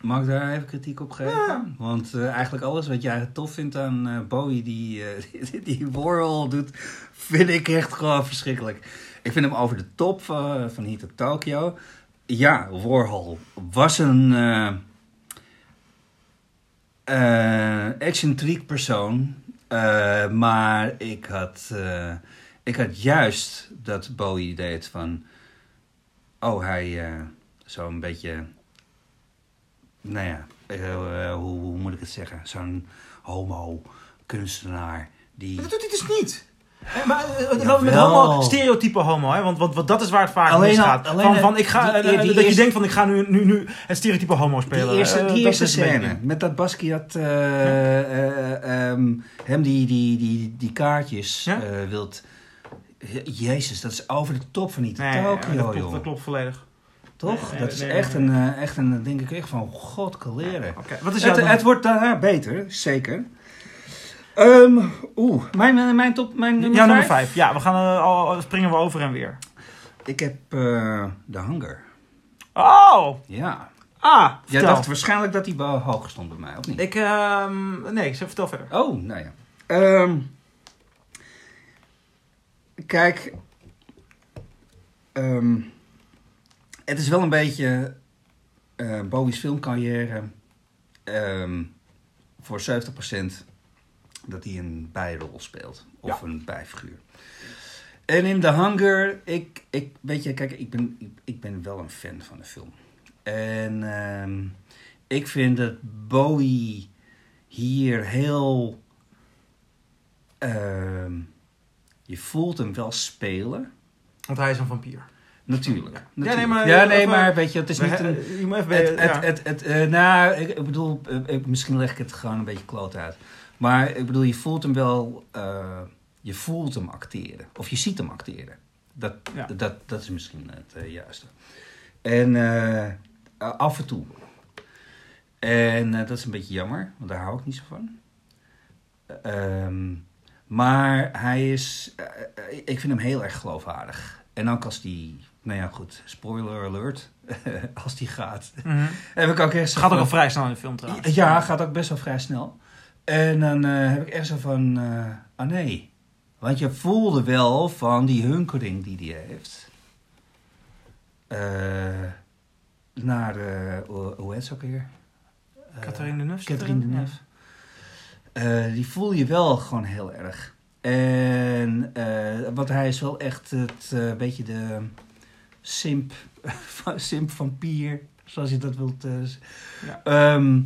mag ik daar even kritiek op geven? Want eh, eigenlijk alles wat jij tof vindt aan eh, Bowie, die, eh, die, die Warhol doet, vind ik echt gewoon verschrikkelijk. Ik vind hem over de top van, tot Tokyo. Ja, Warhol was een excentriek persoon. eh, maar ik had, eh, ik had juist dat Bowie deed van... Oh, hij eh zo'n beetje... Nou ja, eh, eh, hoe, hoe moet ik het zeggen? Zo'n homo-kunstenaar die... Maar dat doet hij dus niet. Eh, Maar eh, eh, Jawel. met homo, stereotype homo, hè? Want, want, want dat is waar het vaak Alleen mis al- gaat. alleen van, van, ik ga, die- eh, die dat je denkt van ik ga nu, nu, nu het stereotype homo spelen. Die eerste, Eh, die dat eerste scène met dat Basquiat eh, eh, ehm, hem die, die, die, die kaartjes Ja? eh, wilt. Jezus, dat is over de top van niet Nee, ja, Tokyo, dat, klopt, joh. dat klopt volledig. Toch? Nee, dat is nee, echt. Een, eh, echt een, denk ik echt van, god, kaleren. Oké, wat is Het, het wordt daarna beter, zeker. Ehm, Oeh, mijn, mijn, mijn top, mijn nummer jouw nummer vijf? 5. Ja, we gaan eh, al, springen we over en weer. Ik heb eh The Hunger. Oh! Ja. Ah, Jij vertel. dacht waarschijnlijk dat hij wel hoger stond bij mij, of niet? Ik, ehm, nee, zeg, vertel verder. Oh, nou ja. Ehm, kijk, ehm, het is wel een beetje eh, Bowie's filmcarrière ehm, voor 70% dat hij een bijrol speelt of een bijfiguur. En in The Hunger, ik, ik, weet je, kijk, ik ben, ik, ik ben wel een fan van de film. En ehm, ik vind dat Bowie hier heel. ehm, je voelt hem wel spelen. Want hij is een vampier. Natuurlijk. Ja, natuurlijk. nee, maar- ja, nee, even- maar weet je, het is niet een. eh, je moet even Het, bij- het, ja. het, het, eh, nou, ik, ik bedoel, eh, misschien leg ik het gewoon een beetje kloot uit. Maar ik bedoel, je voelt hem wel, eh, je voelt hem acteren. Of je ziet hem acteren. Dat, Ja. dat, dat is misschien het eh, juiste. En eh, af en toe. En dat is een beetje jammer, want daar hou ik niet zo van. Ehm, maar hij is, ik vind hem heel erg geloofwaardig. En ook als die, nou ja goed, spoiler alert, als die gaat. Mhm. Heb ik ook echt gaat ook al vrij snel in de film trouwens. Ja, gaat ook best wel vrij snel. En dan eh, heb ik echt zo van, ah nee. Want je voelde wel van die hunkering die hij heeft. Eh, naar, eh, hoe, heet ze ook weer? Catherine Deneuve. zit Catherine erin? Deneuve. Eh, die voel je wel gewoon heel erg. En, want hij is wel echt het beetje de simp, simp vampier, zoals je dat wilt. eh, Ja. Ehm,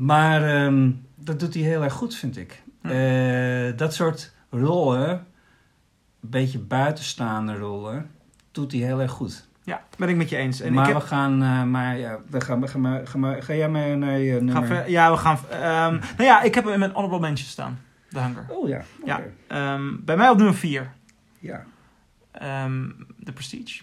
maar ehm, dat doet hij heel erg goed, vind ik. Hm. Eh, dat soort rollen, een beetje buitenstaande rollen, doet hij heel erg goed. Ja, ben ik met je eens. En maar ik heb, we gaan, eh, maar ja, we gaan, we gaan, maar, ga, maar, ga jij maar naar je nummer? gaan ver- ja, we gaan... ehm, nou ja, ik heb hem in mijn honorable mentions staan. The Hunger. Oh ja. Ja. Ehm, bij mij op nummer 4. ja. The Prestige.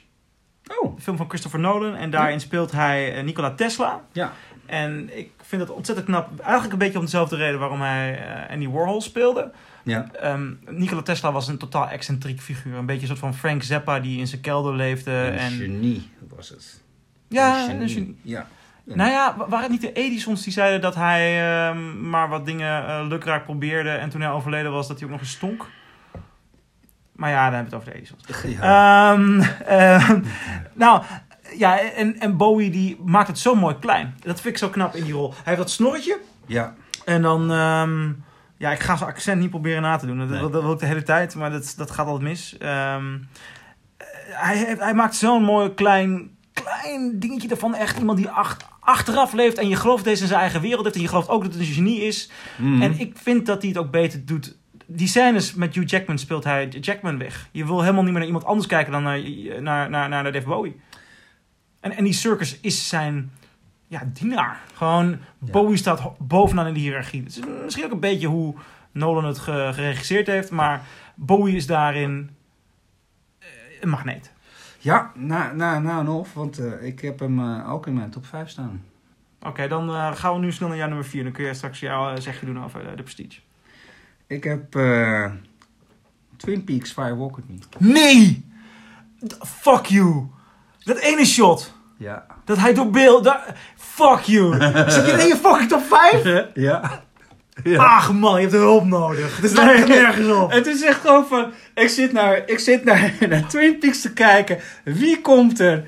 Oh, De film van Christopher Nolan. En daarin speelt hij eh, Nikola Tesla. ja. En ik vind het ontzettend knap. Eigenlijk een beetje om dezelfde reden waarom hij eh, Andy Warhol speelde. Ja, Ehm, Nikola Tesla was een totaal excentriek figuur. Een beetje een soort van Frank Zappa die in zijn kelder leefde. een en, genie was het. ja, Een een genie. Ja. Nou ja, wa- waren het niet de Edisons die zeiden dat hij ehm, maar wat dingen eh, lukraak probeerde en toen hij overleden was dat hij ook nog eens stonk? Maar ja, dan hebben we het over de Edisons. Ja. Ehm, nou, ja, en, en Bowie die maakt het zo mooi klein. Dat vind ik zo knap in die rol. Hij heeft dat snorretje ja. en dan... ehm, ja, ik ga zijn accent niet proberen na te doen. Dat, Nee. dat, dat wil ik de hele tijd, maar dat, dat gaat altijd mis. Ehm, hij, heeft, hij maakt zo'n mooi klein, klein dingetje ervan. Echt iemand die ach- achteraf leeft en je gelooft deze in zijn eigen wereld heeft. En je gelooft ook dat het een genie is. Mhm. En ik vind dat hij het ook beter doet. Die scènes met Hugh Jackman speelt hij Jackman weg. Je wil helemaal niet meer naar iemand anders kijken dan naar, naar, naar, naar Dave Bowie. En, die circus is zijn ja, dienaar. Gewoon, Ja. Bowie staat bovenaan in de hiërarchie. Het is misschien ook een beetje hoe Nolan het ge- geregisseerd heeft. Maar Bowie is daarin eh, een magneet. Ja, nou, nou, nou nog, want eh, ik heb hem eh, ook in mijn top 5 staan. Oké, dan gaan we nu snel naar jouw nummer 4. Dan kun je straks jouw zegje doen over de Prestige. Ik heb Twin Peaks Fire Walk With Me. Nee! Fuck you! Dat ene shot. Ja. Dat hij door beeld... da- Fuck you! Zit je in je fucking top 5? ja. Ach man, je hebt hulp nodig. Het is echt nergens op. Het is echt gewoon van, ik zit naar, ik zit naar, naar Twin Peaks te kijken. Wie komt er?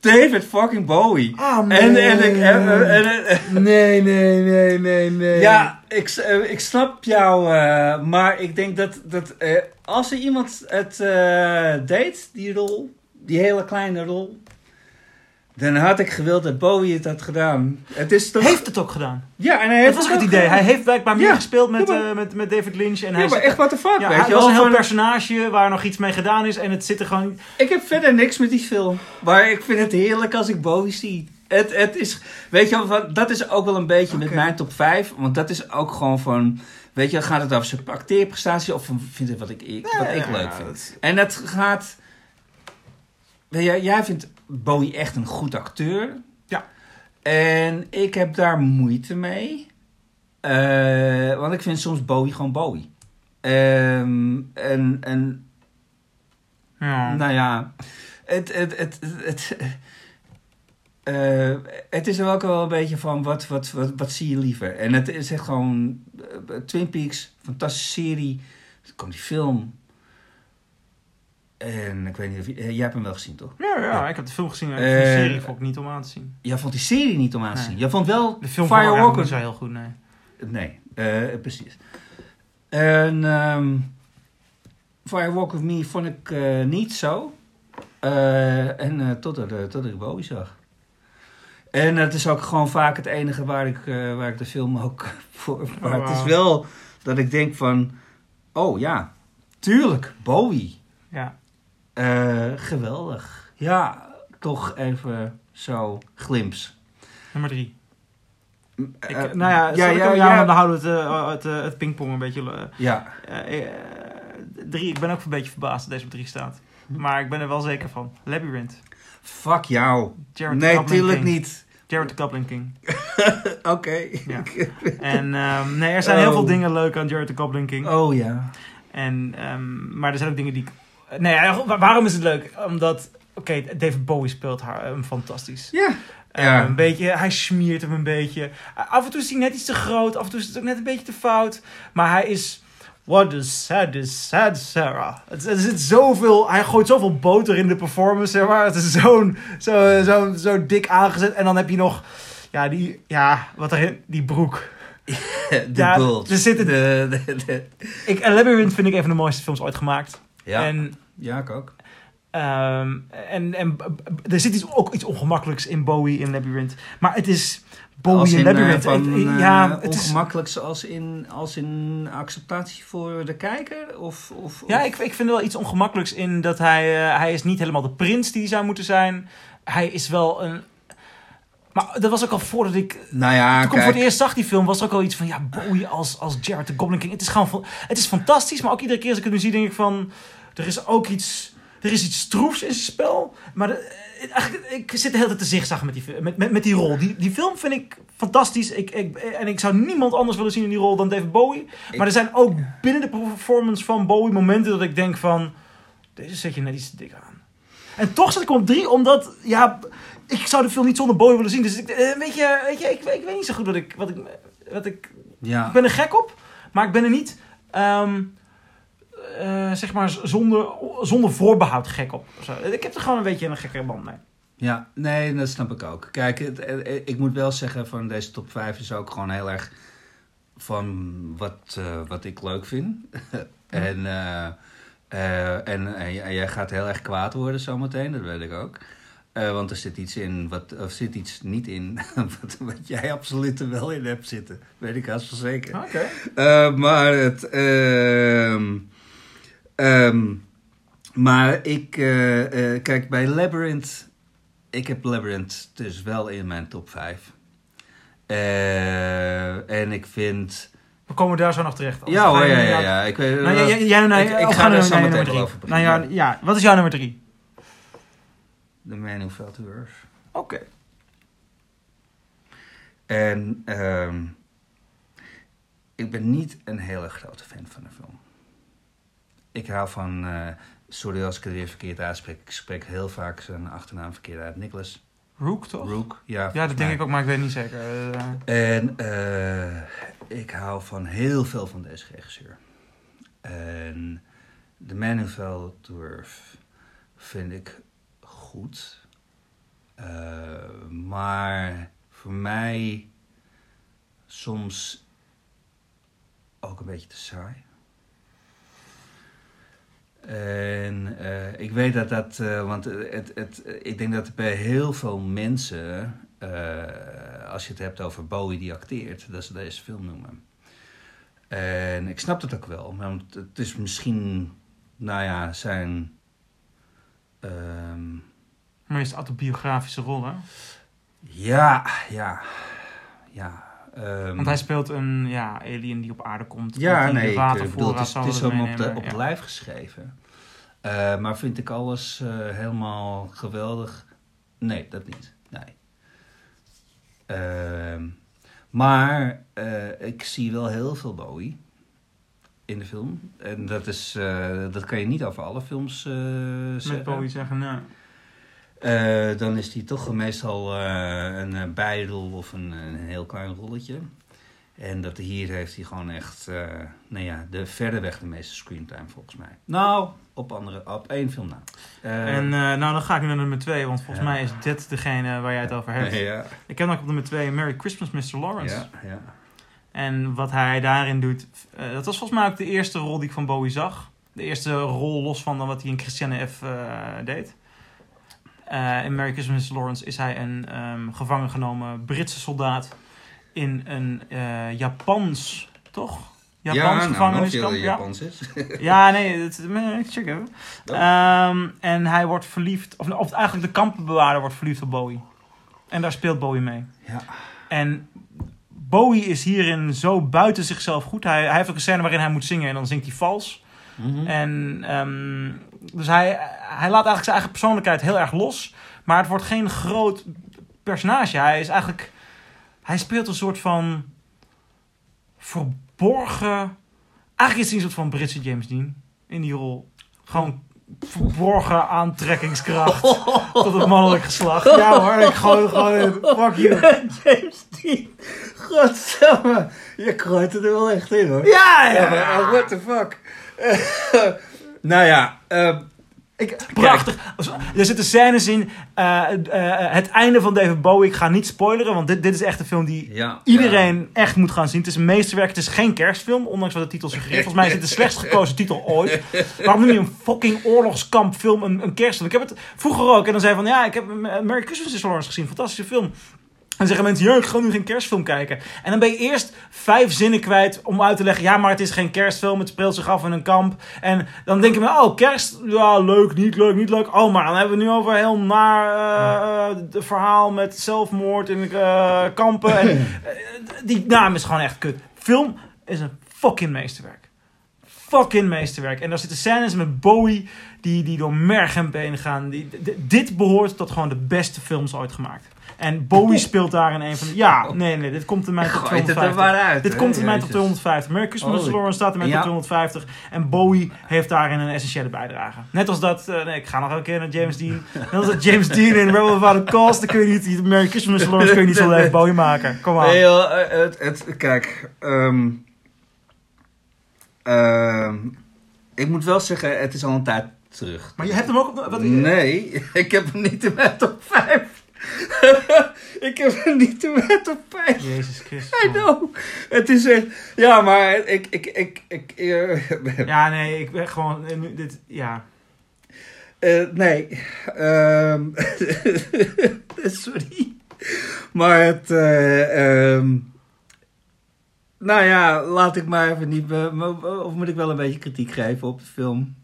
David fucking Bowie. Ah, En, en, ik, en, en- Nee, nee, nee, nee, nee. ja, ik, eh, ik snap jou, eh, maar ik denk dat, dat eh, als er iemand het deed, die rol, die hele kleine rol, dan had ik gewild dat Bowie het had gedaan. Het is toch... Heeft het ook gedaan. ja, en hij heeft Dat was het idee. gedaan. Hij heeft blijkbaar meer Ja, gespeeld met, ja, maar- eh, met, met David Lynch. En Ja, hij maar echt what the fuck, ja, weet je was wel? een heel personage waar nog iets mee gedaan is. En het zit er gewoon... Ik heb verder niks met die film. Maar ik vind het heerlijk als ik Bowie zie. Het, het is, weet je wel, dat is ook wel een beetje met mijn top 5. Want dat is ook gewoon van, weet je, gaat het over zijn acteerprestatie of vindt het wat ik, wat ik leuk vind. En dat gaat, weet je, jij vindt Bowie echt een goed acteur. Ja. En ik heb daar moeite mee. Eh, want ik vind soms Bowie gewoon Bowie. Ehm, en, en Ja. nou ja, het, het, het, het, eh, het is er ook wel een beetje van, wat, wat, wat, wat zie je liever? En het is echt gewoon, eh, Twin Peaks, fantastische serie. Komt die film. En ik weet niet of je, eh, jij hebt hem wel gezien, toch? Ja, ja, Ja. ik heb de film gezien. maar Eh, de serie vond ik niet om aan te zien. Jij vond die serie niet om aan te Nee. zien. Jij vond wel De film niet Firewalker. zo heel goed, nee. Nee, eh, precies. En ehm Firewalk with Me vond ik eh, niet zo. Eh, en eh, totdat, totdat ik Bowie zag. En het is ook gewoon vaak het enige waar ik, eh, waar ik de film ook voor... Maar het is wel dat ik denk van... Oh ja, tuurlijk, Bowie. Ja. Eh, geweldig. Ja, toch even zo glimps. Nummer drie. Ik, Eh, nou ja, ja, ja, ja, ja, ja. dan houden we het, eh, het, het pingpong een beetje... ja. drie, ik ben ook een beetje verbaasd dat deze op drie staat. Maar ik ben er wel zeker van. Labyrinth. Fuck jou. Jared nee, Coupling tuurlijk King. niet. Jared the Coupling King. Oké. Ja. En ehm, nee, er zijn heel Oh. veel dingen leuk aan Jared the Coupling King. Oh ja. En, ehm, maar er zijn ook dingen die ik... Nee, waarom is het leuk? Omdat... Oké, David Bowie speelt haar hem fantastisch. Ja. Eh, Ja. een beetje, hij smiert hem een beetje. Af en toe is hij net iets te groot, af en toe is het ook net een beetje te fout. Maar hij is. What is sad is sad, Sarah. Het, er zit zoveel, hij gooit zoveel boter in de performance, zeg maar. Het is zo'n, zo, zo, zo dik aangezet. En dan heb je nog, ja, die, ja, wat erin, die broek. De Ja, er zitten- De, de, de- Ik, Labyrinth vind ik een van de mooiste films ooit gemaakt. Ja. En ja, ik ook. Ehm, en, en er zit iets, ook iets ongemakkelijks in Bowie in Labyrinth. Maar het is Bowie Als in in, eh, Labyrinth. van, eh, ja, het is, ongemakkelijk zoals in, als in acceptatie voor de kijker? Of, of, ja of- ik, ik vind er wel iets ongemakkelijks in dat hij... eh, hij is niet helemaal de prins die hij zou moeten zijn. Hij is wel een... Maar dat was ook al voordat ik... Nou ja, toen ik voor het eerst zag, die film, was er ook al iets van... Ja, Bowie als, als Jared the Goblin King. Het is gewoon... Het is fantastisch, maar ook iedere keer als ik het nu zie, denk ik van... Er is ook iets... Er is iets stroefs in zijn spel. Maar de- eh, eigenlijk, ik zit de hele tijd te zigzaggen met die, met, met, met die rol. Die, die film vind ik fantastisch. Ik, ik, en ik zou niemand anders willen zien in die rol dan David Bowie. Maar er zijn ook binnen de performance van Bowie momenten dat ik denk van... Deze zet je net iets te dik aan. En toch zet ik op drie, omdat... Ja, ik zou de film niet zonder Bowie willen zien. Dus ik, eh, weet je, weet je ik, ik weet niet zo goed wat ik... Wat ik, wat ik Ja. ik ben er gek op, maar ik ben er niet, ehm, eh, zeg maar, zonder, zonder voorbehoud gek op. Ik heb er gewoon een beetje een gekke band mee. Ja, nee, dat snap ik ook. Kijk, het, eh, ik moet wel zeggen van deze top 5 is ook gewoon heel erg van wat, wat ik leuk vind. en, en, en jij gaat heel erg kwaad worden zometeen, dat weet ik ook. Eh, want er zit iets in, wat, of zit iets niet in, wat, wat jij absoluut er wel in hebt zitten. Weet ik haast wel zeker. Oké. Eh, maar het. ehm, ehm, maar ik. eh, kijk, bij Labyrinth. Ik heb Labyrinth dus wel in mijn top 5. en ik vind. We komen daar zo nog terecht. Ja hoor, ja, ja, ja. Ik weet, Nou, jij, jij, ik, ga er zo meteen over Nou beginnen. ja, ja, wat is jouw nummer drie? The Man Who Fell to Earth. Oké. En ehm, ik ben niet een hele grote fan van de film. Ik hou van, eh, sorry als ik het weer verkeerd uitspreek, ik spreek heel vaak zijn achternaam verkeerd uit. Nicholas Rook, toch? Rook. Ja, Ja, dat denk ik ook, maar ik weet niet zeker. En eh, ik hou van heel veel van deze regisseur. En The Man Who Fell to Earth vind ik goed. Eh, maar voor mij soms ook een beetje te saai. En eh, ik weet dat dat, eh, want het, het, ik denk dat bij heel veel mensen, als je het hebt over Bowie die acteert, dat ze deze film noemen. En ik snap dat ook wel, want het is misschien, nou ja, zijn. ehm, meest autobiografische rol, hè? ja, ja, ja. ehm, Want hij speelt een ja, alien die op aarde komt. Ja, nee, ik bedoel, het is, het is hem op, de, op ja. lijf geschreven. Eh, maar vind ik alles eh, helemaal geweldig? Nee, dat niet. Nee. Ehm, maar eh, ik zie wel heel veel Bowie in de film. En dat, is, eh, dat kan je niet over alle films eh zeggen. Met Bowie zeggen, nou... Eh, dan is die toch meestal eh, een eh, bijrol of een, een heel klein rolletje. En dat hier heeft hij gewoon echt, eh nou ja, de verreweg de meeste screentime volgens mij. Nou, op, andere, op één film na. En nou, dan ga ik nu naar nummer 2, want volgens mij is dit degene waar jij het over hebt. ja, Ik heb nog op nummer 2 Merry Christmas, Mr. Lawrence. ja, ja. En wat hij daarin doet, dat was volgens mij ook de eerste rol die ik van Bowie zag. De eerste rol los van dan wat hij in Christiane F. deed. Eh, in Merry Christmas. Lawrence is hij een ehm, gevangen genomen Britse soldaat in een eh, Japans, toch? Japans ja, nou, nog gevangeniskamp. veel ja. Japans is. ja, nee, dat, eh, check even. Ehm, en hij wordt verliefd, of, of eigenlijk de kampenbewaarder wordt verliefd op Bowie. En daar speelt Bowie mee. Ja. En Bowie is hierin zo buiten zichzelf goed. Hij, hij heeft ook een scène waarin hij moet zingen en dan zingt hij vals. Mhm. En ehm, dus hij, hij laat eigenlijk zijn eigen persoonlijkheid heel erg los. Maar het wordt geen groot personage. Hij is eigenlijk. Hij speelt een soort van. verborgen. Eigenlijk is hij een soort van Britse James Dean in die rol. Gewoon verborgen aantrekkingskracht tot het mannelijk geslacht. Ja hoor, ik gooi gewoon in. Fuck you. James Dean. Godsamme. Je het er wel echt in hoor. Ja, ja. Ja, oh, what the fuck. nou ja, eh, Ik, prachtig. Er zitten scènes in. eh, eh, het einde van David Bowie. Ik ga niet spoileren, want dit, dit is echt een film die ja, iedereen echt moet gaan zien. Het is een meesterwerk. Het is geen kerstfilm, ondanks wat de titel suggereert. Volgens mij is het de slechtst gekozen titel ooit. Waarom noem je een fucking oorlogskampfilm een, een kerstfilm? Ik heb het vroeger ook. En dan zei van, ja, ik heb Merry Christmas is Lawrence gezien. Fantastische film. En zeggen mensen, ja, ik ga nu geen kerstfilm kijken. En dan ben je eerst vijf zinnen kwijt om uit te leggen... ja, maar het is geen kerstfilm, het speelt zich af in een kamp. En dan denken we, oh, kerst, ja, leuk, niet leuk, niet leuk. Oh, maar dan hebben we nu over heel naar het verhaal met zelfmoord in eh, kampen. En, eh, die naam is gewoon echt kut. Film is een fucking meesterwerk. Fucking meesterwerk. En daar zitten scènes met Bowie die, die door merg en been gaan. Die, dit behoort tot gewoon de beste films ooit gemaakt. En Bowie speelt daar in een van de... Ja, nee, nee, dit komt in mijn top gooit het er 250. maar uit. Dit hè, komt in mijn top jezus. 250. Merry Christmas, Oh, Lawrence staat in mijn ja. top 250. En Bowie heeft daarin een essentiële bijdrage. Net als dat... eh, nee, ik ga nog een keer naar James Dean. Net als dat James Dean in Rebel Without a Cause. Dan kun je niet... Merry Christmas, Lawrence kun je niet zo leuk Bowie maken. Kom aan. Nee, joh, eh, het, het, kijk, ehm, ehm, ik moet wel zeggen, het is al een tijd terug. Maar je hebt hem ook op... Wat, Nee, ik heb hem niet in mijn top 5. ik heb hem niet in mijn top 5. Jezus Christus. I know. Het is echt... Ja, maar ik... ik, ik, ik eh, Ja, nee, ik ben gewoon... eh, nu- Dit, ja. eh, nee. Ehm, sorry. Maar het... ehm, nou ja, laat ik maar even niet... Of moet ik wel een beetje kritiek geven op de film?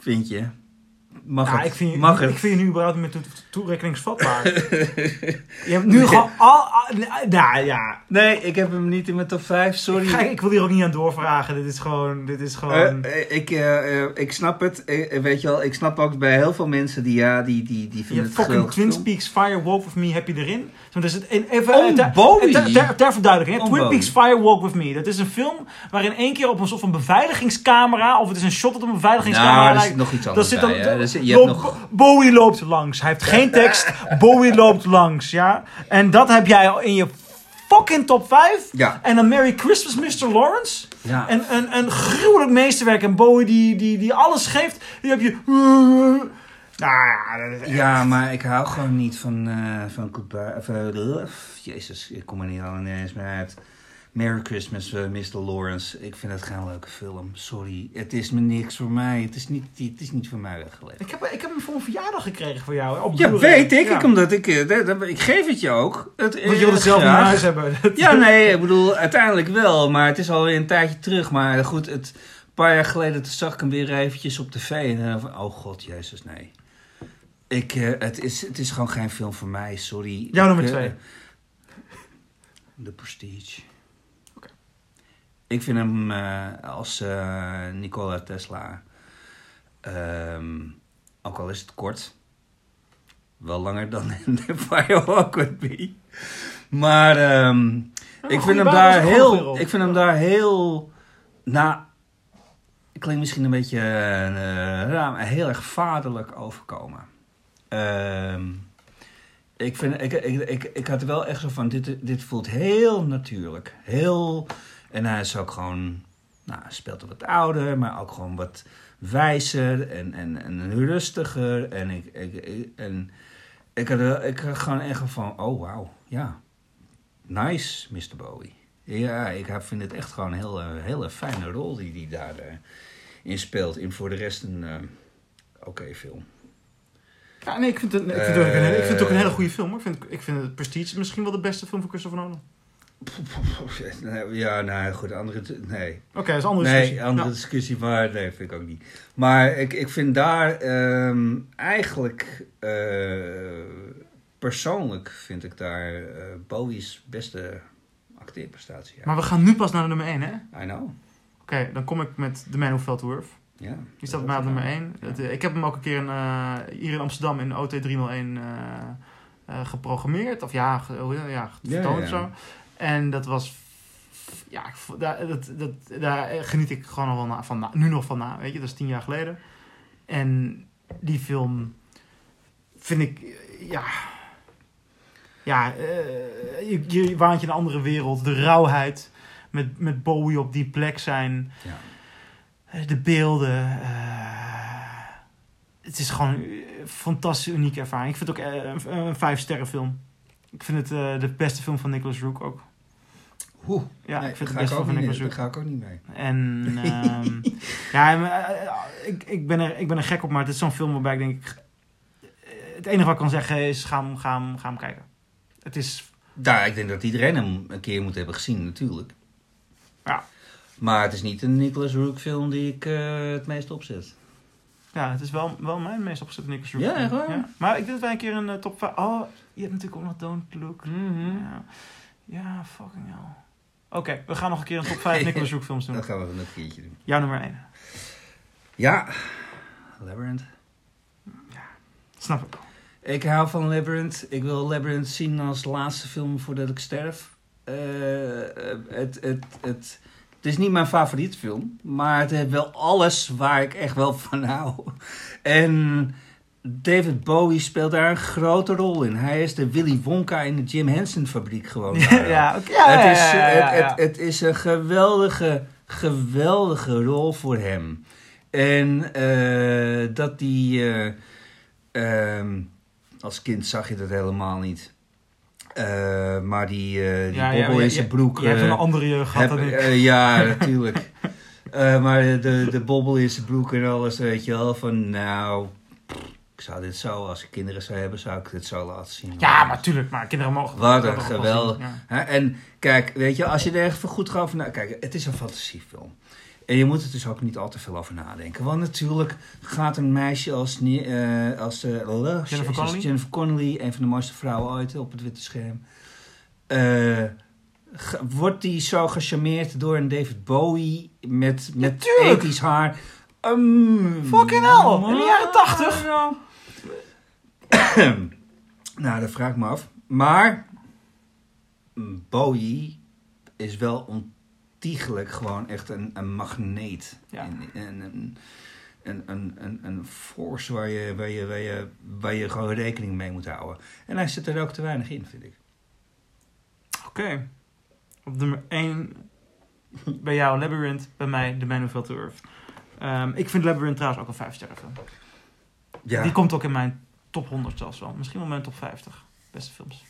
Vind je? Mag ja, het? ik vind, je- Mag ik vind je nu überhaupt niet meer toe- toerekeningsvatbaar. je hebt nu gewoon al... al- nou ja. Nee, ik heb hem niet in mijn top 5, sorry. Ik, ga- ik wil hier ook niet aan doorvragen. Dit is gewoon... Dit is gewoon... Eh, eh, ik, eh, ik snap het. Weet je wel, ik snap ook bij heel veel mensen die ja, die, die, die je vinden het geweldig Twin. Peaks Fire Walk With Me heb je erin. Zo, dus het, even, ter- Bowie? ter- ter- ter verduidelijking. hè. Twin. Peaks Fire Walk With Me. Dat is een film waarin één keer op een soort van beveiligingscamera... of het is een shot dat op een beveiligingscamera Nou, zit nog iets Dat anders zit dan, je loopt- nog... Bowie loopt langs. Hij heeft geen tekst. Bowie loopt langs, ja. En dat heb jij al in je fucking top 5. Ja. En dan Merry Christmas, Mr. Lawrence. Ja. En een, een gruwelijk meesterwerk. En Bowie die, die, die alles geeft. Die heb je... Nou ja, maar ik hou gewoon niet van, eh van Goodbye. Eh, jezus, ik kom er niet al ineens meer uit. Merry Christmas, eh, Mr. Lawrence. Ik vind het geen leuke film. Sorry. Het is me niks voor mij. Het is niet, het is niet voor mij weggelegd. Ik heb, ik heb hem voor een verjaardag gekregen voor jou. Op Ja, weet ik. Ja. ik omdat ik, ik geef het je ook. Het, Want je wil het zelf in huis hebben. Ja, nee, ik bedoel, uiteindelijk wel. Maar het is alweer een tijdje terug. Maar goed, het, een paar jaar geleden zag ik hem weer eventjes op tv. En dan van, oh god, jezus, nee. Ik, eh, het, is, het is gewoon geen film voor mij, sorry. Jouw nummer eh, twee. The Prestige. Ik vind hem eh, als eh, Nikola Tesla, ehm, ook al is het kort, wel langer dan in The Firewalk With Me. Maar ehm, ik, vind hem daar heel, ik vind hem daar heel, ik klinkt misschien een beetje maar heel erg vaderlijk overkomen. Ehm, ik, vind, ik, ik, ik, ik had er wel echt zo van, dit, dit voelt heel natuurlijk. Heel, en hij is ook gewoon, nou, speelt wat ouder, maar ook gewoon wat wijzer en, en, en rustiger. En ik, ik, ik- en ik had, ik had gewoon echt van, oh wauw, ja, nice, Mr. Bowie. Ja, ik vind het echt gewoon een hele fijne rol die hij daar eh, speelt. In voor de rest een eh, oké film. Ja, nee, ik vind het, ik vind het, ook, een, hele- ik vind het ook een hele goede film. hoor. Ik vind, ik vind het Prestige misschien wel de beste film van Christopher Nolan. Ja, nou goed, andere... Nee, Oké, dat is een andere discussie. nee andere Ja. discussie, maar nee, vind ik ook niet. Maar ik, ik vind daar ehm, eigenlijk... eh, persoonlijk vind ik daar eh, Bowie's beste acteerprestatie. Maar we gaan nu pas naar de nummer 1, hè? Oké, I know. dan kom ik met The Man Who Fell to Earth. Ja. Die staat bij mij op nummer 1. Ja. ik heb hem ook een keer in, eh, hier in Amsterdam in OT 301 eh, eh, geprogrammeerd. Of ja, ge, ja zo. En dat was... Ja, daar, dat, dat, daar geniet ik gewoon al wel na, van, na- nu nog van na. Weet je, dat is tien jaar geleden. En die film vind ik... eh, Ja... Ja, eh, je, je waant je een andere wereld. De rauwheid met, met Bowie op die plek zijn. Ja. Eh, De beelden. eh, het is gewoon een fantastisch unieke ervaring. Ik vind het ook eh, een, een vijf sterren film. Ik vind het de beste film van Nicholas Rook ook. Oeh, Ja, nee, ik vind daar het film ook van niet, Nicholas daar ga ik ook niet mee. En ehm, ja, ik, ik, ben er, ik ben er gek op, maar het is zo'n film waarbij ik denk... Het enige wat ik kan zeggen is, ga hem, ga hem, ga hem kijken. Het is... Nou, ik denk dat iedereen hem een keer moet hebben gezien, natuurlijk. Ja. Maar het is niet een Nicholas Rook film die ik eh, het meest opzet. Ja, het is wel, wel mijn meest opgezette Nicholas Rook Ja, film. echt waar? Maar ik denk dat wij een keer een eh, top 5... Oh, je hebt natuurlijk ook nog Don't Look. Mhm. Ja, ja fucking hell. Oké, we gaan nog een keer een top 5 Nicholas Rook films doen. Dat gaan we dan een keertje doen. Jouw nummer 1. Ja, Labyrinth. Snap ik. Ik hou van Labyrinth. Ik wil Labyrinth zien als laatste film voordat ik sterf. Eh, het, het, het, het is niet mijn favoriet film, maar het heeft wel alles waar ik echt wel van hou. En David Bowie speelt daar een grote rol in. Hij is de Willy Wonka in de Jim Henson fabriek gewoon. ja, oké. Ja, het, is, ja, ja, het, ja. het, het is een geweldige, geweldige rol voor hem. En eh, dat die... eh, ehm, als kind zag je dat helemaal niet. Eh, maar die, eh die Ja, bobbel ja, in zijn broek... Je hebt eh, een andere jeugd gehad dan ik. ja, natuurlijk. Maar de, de bobbel in zijn broek en alles, weet je wel. Van nou, ik zou dit zo, als ik kinderen zou hebben, zou ik dit zo laten zien. Ja, maar tuurlijk, maar kinderen mogen Wat een geweldig. ja. En kijk, weet je, als je er echt goed gaat over na... Kijk, het is een fantasiefilm. En je moet er dus ook niet al te veel over nadenken. Want natuurlijk gaat een meisje als, eh, als eh, Jennifer Connelly? Jennifer Connelly, een van de mooiste vrouwen ooit op het witte scherm. eh, wordt die zo gecharmeerd door een David Bowie met, met ethisch haar? Um, Fucking hell, in de jaren 80. nou, dat vraag ik me af. Maar Bowie is wel ontiegelijk gewoon echt een, een magneet. Ja. En, en, een, een, een, een, een force waar je, waar, je, waar, je, waar je gewoon rekening mee moet houden. En hij zit er ook te weinig in, vind ik. Oké. Op nummer 1 bij jou Labyrinth, bij mij The Man Who Fell to Earth. Ehm, ik vind Labyrinth trouwens ook een 5 sterren film. Ja. Die komt ook in mijn top 100 zelfs wel. Misschien wel mijn top 50 beste films.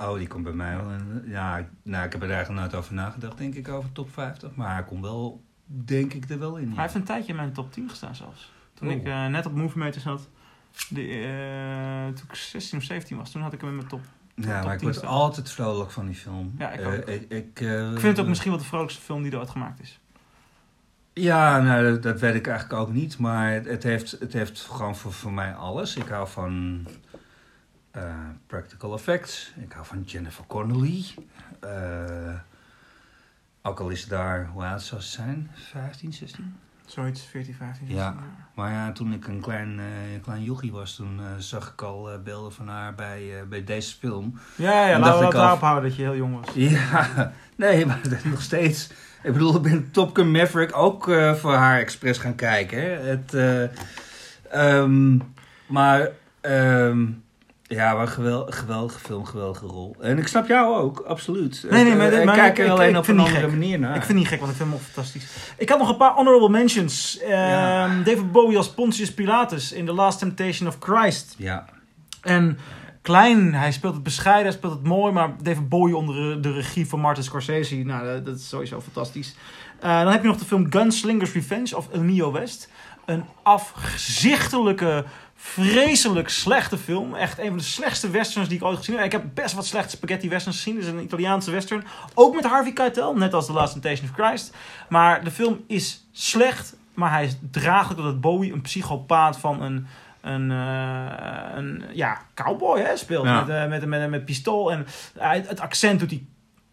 Oh, die komt bij mij wel. in- Ja, ik- nou, ik heb er eigenlijk nooit over nagedacht, denk ik, over top 50. Maar hij komt wel, denk ik, er wel in. ja. Hij heeft een tijdje in mijn top 10 gestaan zelfs. Toen Oh. ik eh, net op Movie Meter zat. De, eh, toen ik 16 of 17 was, toen had ik hem in mijn top. Ja, maar ik 10 word altijd vrolijk van die film. Ja, ik Eh, ook. ik, ik, eh, Ik vind het ook misschien wel de vrolijkste film die er ooit gemaakt is. Ja, nou, dat, dat weet ik eigenlijk ook niet. Maar het, het heeft, het heeft gewoon voor, voor mij alles. Ik hou van eh, practical effects. Ik hou van Jennifer Connelly. Eh, ook al is daar, hoe oud zou ze zijn? 15, 16? Zoiets, 14, 15. Ja. 16 jaar. Maar ja, toen ik een klein, een klein jochie was, toen zag ik al beelden van haar bij, bij deze film. Ja, ja laten we ik het al- daarop houden dat je heel jong was. Ja, nee, maar dat nog steeds. Ik bedoel, ik ben Top Gun Maverick ook voor haar expres gaan kijken. Hè. Het, eh, ehm, maar Ehm, ja, maar gewel, geweldige film, geweldige rol. En ik snap jou ook, absoluut. Nee, nee, Ik, maar- eh, ik maar kijk er alleen ik op een andere gek. manier naar. Ik vind het niet gek, want ik vind hem fantastisch. Ik had nog een paar honorable mentions. Ehm. David Bowie als Pontius Pilatus in The Last Temptation of Christ. Ja, En klein, hij speelt het bescheiden, hij speelt het mooi, maar David Bowie onder de regie van Martin Scorsese, nou, dat- is sowieso fantastisch. Eh, dan heb je nog de film Gunslingers Revenge of Neo West. Een afzichtelijke, vreselijk slechte film. Echt een van de slechtste westerns die ik ooit gezien heb. Ik heb best wat slechte spaghetti westerns gezien. Het is een Italiaanse western. Ook met Harvey Keitel, net als The Last Temptation of Christ. Maar de film is slecht, maar hij is draaglijk omdat Bowie een psychopaat van een een, eh, een ja, cowboy hè, speelt. Ja. Met, eh, met, met, met, pistool. En het accent doet hij.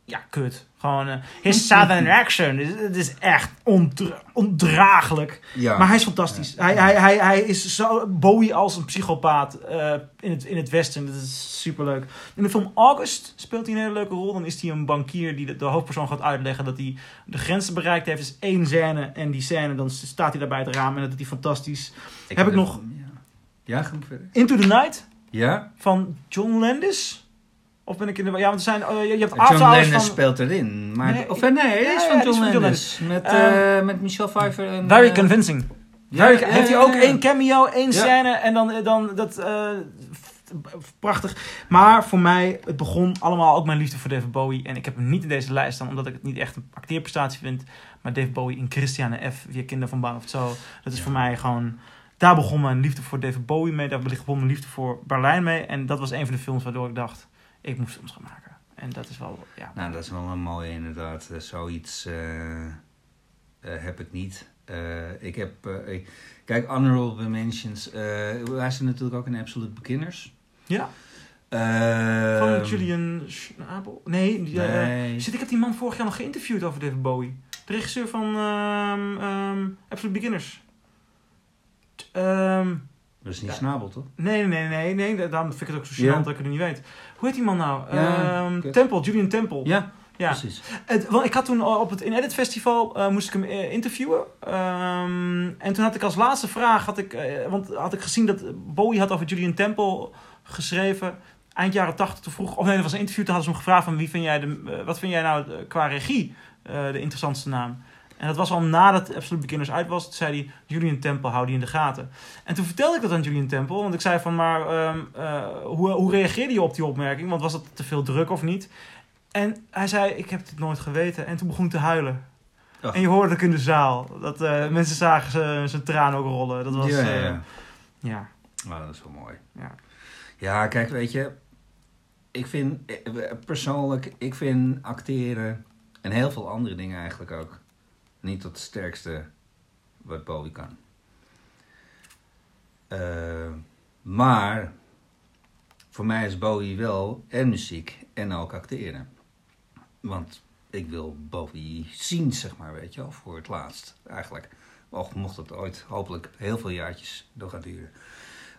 Ja, kut. Gewoon. eh his southern accent. Het is, is echt ondra- ondraaglijk. ja. Maar hij is fantastisch. Hij, hij, hij, hij is zo Bowie als een psychopaat eh, in, het, in het westen. Dat is superleuk. In de film August speelt hij een hele leuke rol. Dan is hij een bankier die de, de hoofdpersoon gaat uitleggen dat hij de grenzen bereikt heeft. Dus één scène en die scène, dan staat hij daar bij het raam en dat doet hij fantastisch. heb ik nog- Ja, ja. Into the Night Ja? van John Landis. Of ben ik in de... Ja, want er zijn... oh, je hebt John Lennon van... speelt erin. Maar, Nee, of eh, nee, ja, is van John Lennon. Met, Eh, eh, met Michelle Pfeiffer en... Very eh, convincing. Very- heeft hij ook één cameo, één scène en dan, dan dat... eh, prachtig. Maar voor mij, het begon allemaal ook mijn liefde voor David Bowie. En ik heb hem niet in deze lijst staan, omdat ik het niet echt een acteerprestatie vind. Maar David Bowie in Christiane F. Via Kinder van Baan of zo. Dat is Ja. voor mij gewoon... Daar begon mijn liefde voor David Bowie mee. Daar begon mijn liefde voor Berlijn mee. En dat was een van de films waardoor ik dacht... Ik moet films gaan maken. En dat is wel... Ja, Nou, dat is wel een mooie inderdaad. Eh, Zoiets eh, eh, heb ik niet. Ik heb... ik- kijk, Honorable Mentions. eh hij zit natuurlijk ook in Absolute Beginners. Ja? Van Julian Schnabel? Nee, Nee. Shit, ik heb die man vorig jaar nog geïnterviewd over David Bowie. De regisseur van ehm, Absolute Beginners. T- ehm, Dat is niet Ja. Snabel, toch? nee, nee, nee, nee, nee. Daarom vind ik het ook zo gênant Ja. dat ik het niet weet. Hoe heet die man nou? Ja, Ehm. Temple, Julian Temple. Ja, Ja. precies. Het, want ik had toen op het In-Edit Festival eh, moest ik hem eh, interviewen. Ehm, en toen had ik als laatste vraag, had ik, eh, want had ik gezien dat Bowie had over Julian Temple geschreven. Eind jaren 80 toen vroeg, of nee, dat was een interview, toen hadden ze hem gevraagd van wie vind jij de, wat vind jij nou qua regie de interessantste naam? En dat was al nadat Absolute Beginners uit was. Toen zei hij, Julian Temple, hou die in de gaten. En toen vertelde ik dat aan Julian Temple. Want ik zei van, maar ehm, eh, hoe, hoe reageerde je op die opmerking? Want was het te veel druk of niet? En hij zei, ik heb dit nooit geweten. En toen begon te huilen. En je hoorde het ook in de zaal. Dat eh, mensen zagen zijn- tranen ook rollen. Dat was, ja, eh, ja. ja. Nou, dat is wel mooi. Ja. Ja, kijk, weet je, ik vind persoonlijk, ik vind acteren en heel veel andere dingen eigenlijk ook niet tot het sterkste wat Bowie kan. Eh, maar voor mij is Bowie wel en muziek en ook acteren. Want ik wil Bowie zien, zeg maar, weet je wel, voor het laatst eigenlijk. Och, mocht het ooit hopelijk heel veel jaartjes nog gaan duren.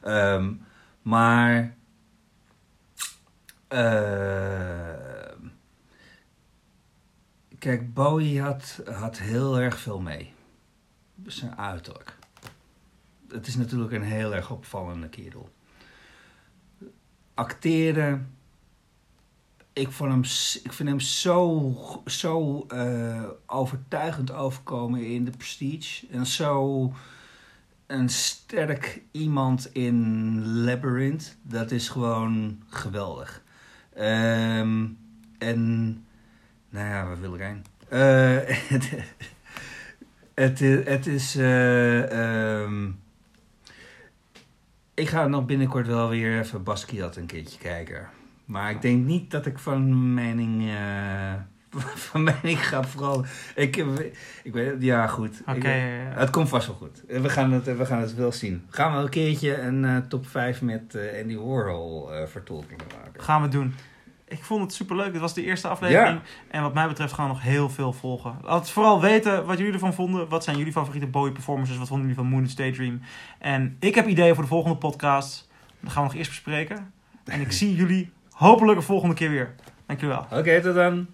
Ehm, maar. eh, kijk, Bowie had, had heel erg veel mee. Zijn uiterlijk. Het is natuurlijk een heel erg opvallende kerel. Acteren. Ik, vond hem, ik vind hem zo, zo eh, overtuigend overkomen in de Prestige. En zo een sterk iemand in Labyrinth. Dat is gewoon geweldig. Ehm, en, nou ja, waar wil ik heen? Het, het, is. eh, ehm, ik ga nog binnenkort wel weer even Basquiat een keertje kijken. Maar ik denk niet dat ik van mening. eh, van mening ga vooral. Ik, ik weet ja, goed. Oké, het komt vast wel goed. We gaan het, we gaan het wel zien. Gaan we een keertje een eh, top 5 met Andy Warhol vertolkingen maken. gaan we doen. Ik vond het superleuk. Dit was de eerste aflevering. Ja. En wat mij betreft gaan we nog heel veel volgen. Laat vooral weten wat jullie ervan vonden. Wat zijn jullie favoriete Bowie performances? Wat vonden jullie van Moon State Dream? En ik heb ideeën voor de volgende podcast. Dat gaan we nog eerst bespreken. En ik zie jullie hopelijk de volgende keer weer. Dankjewel. Oké, tot dan.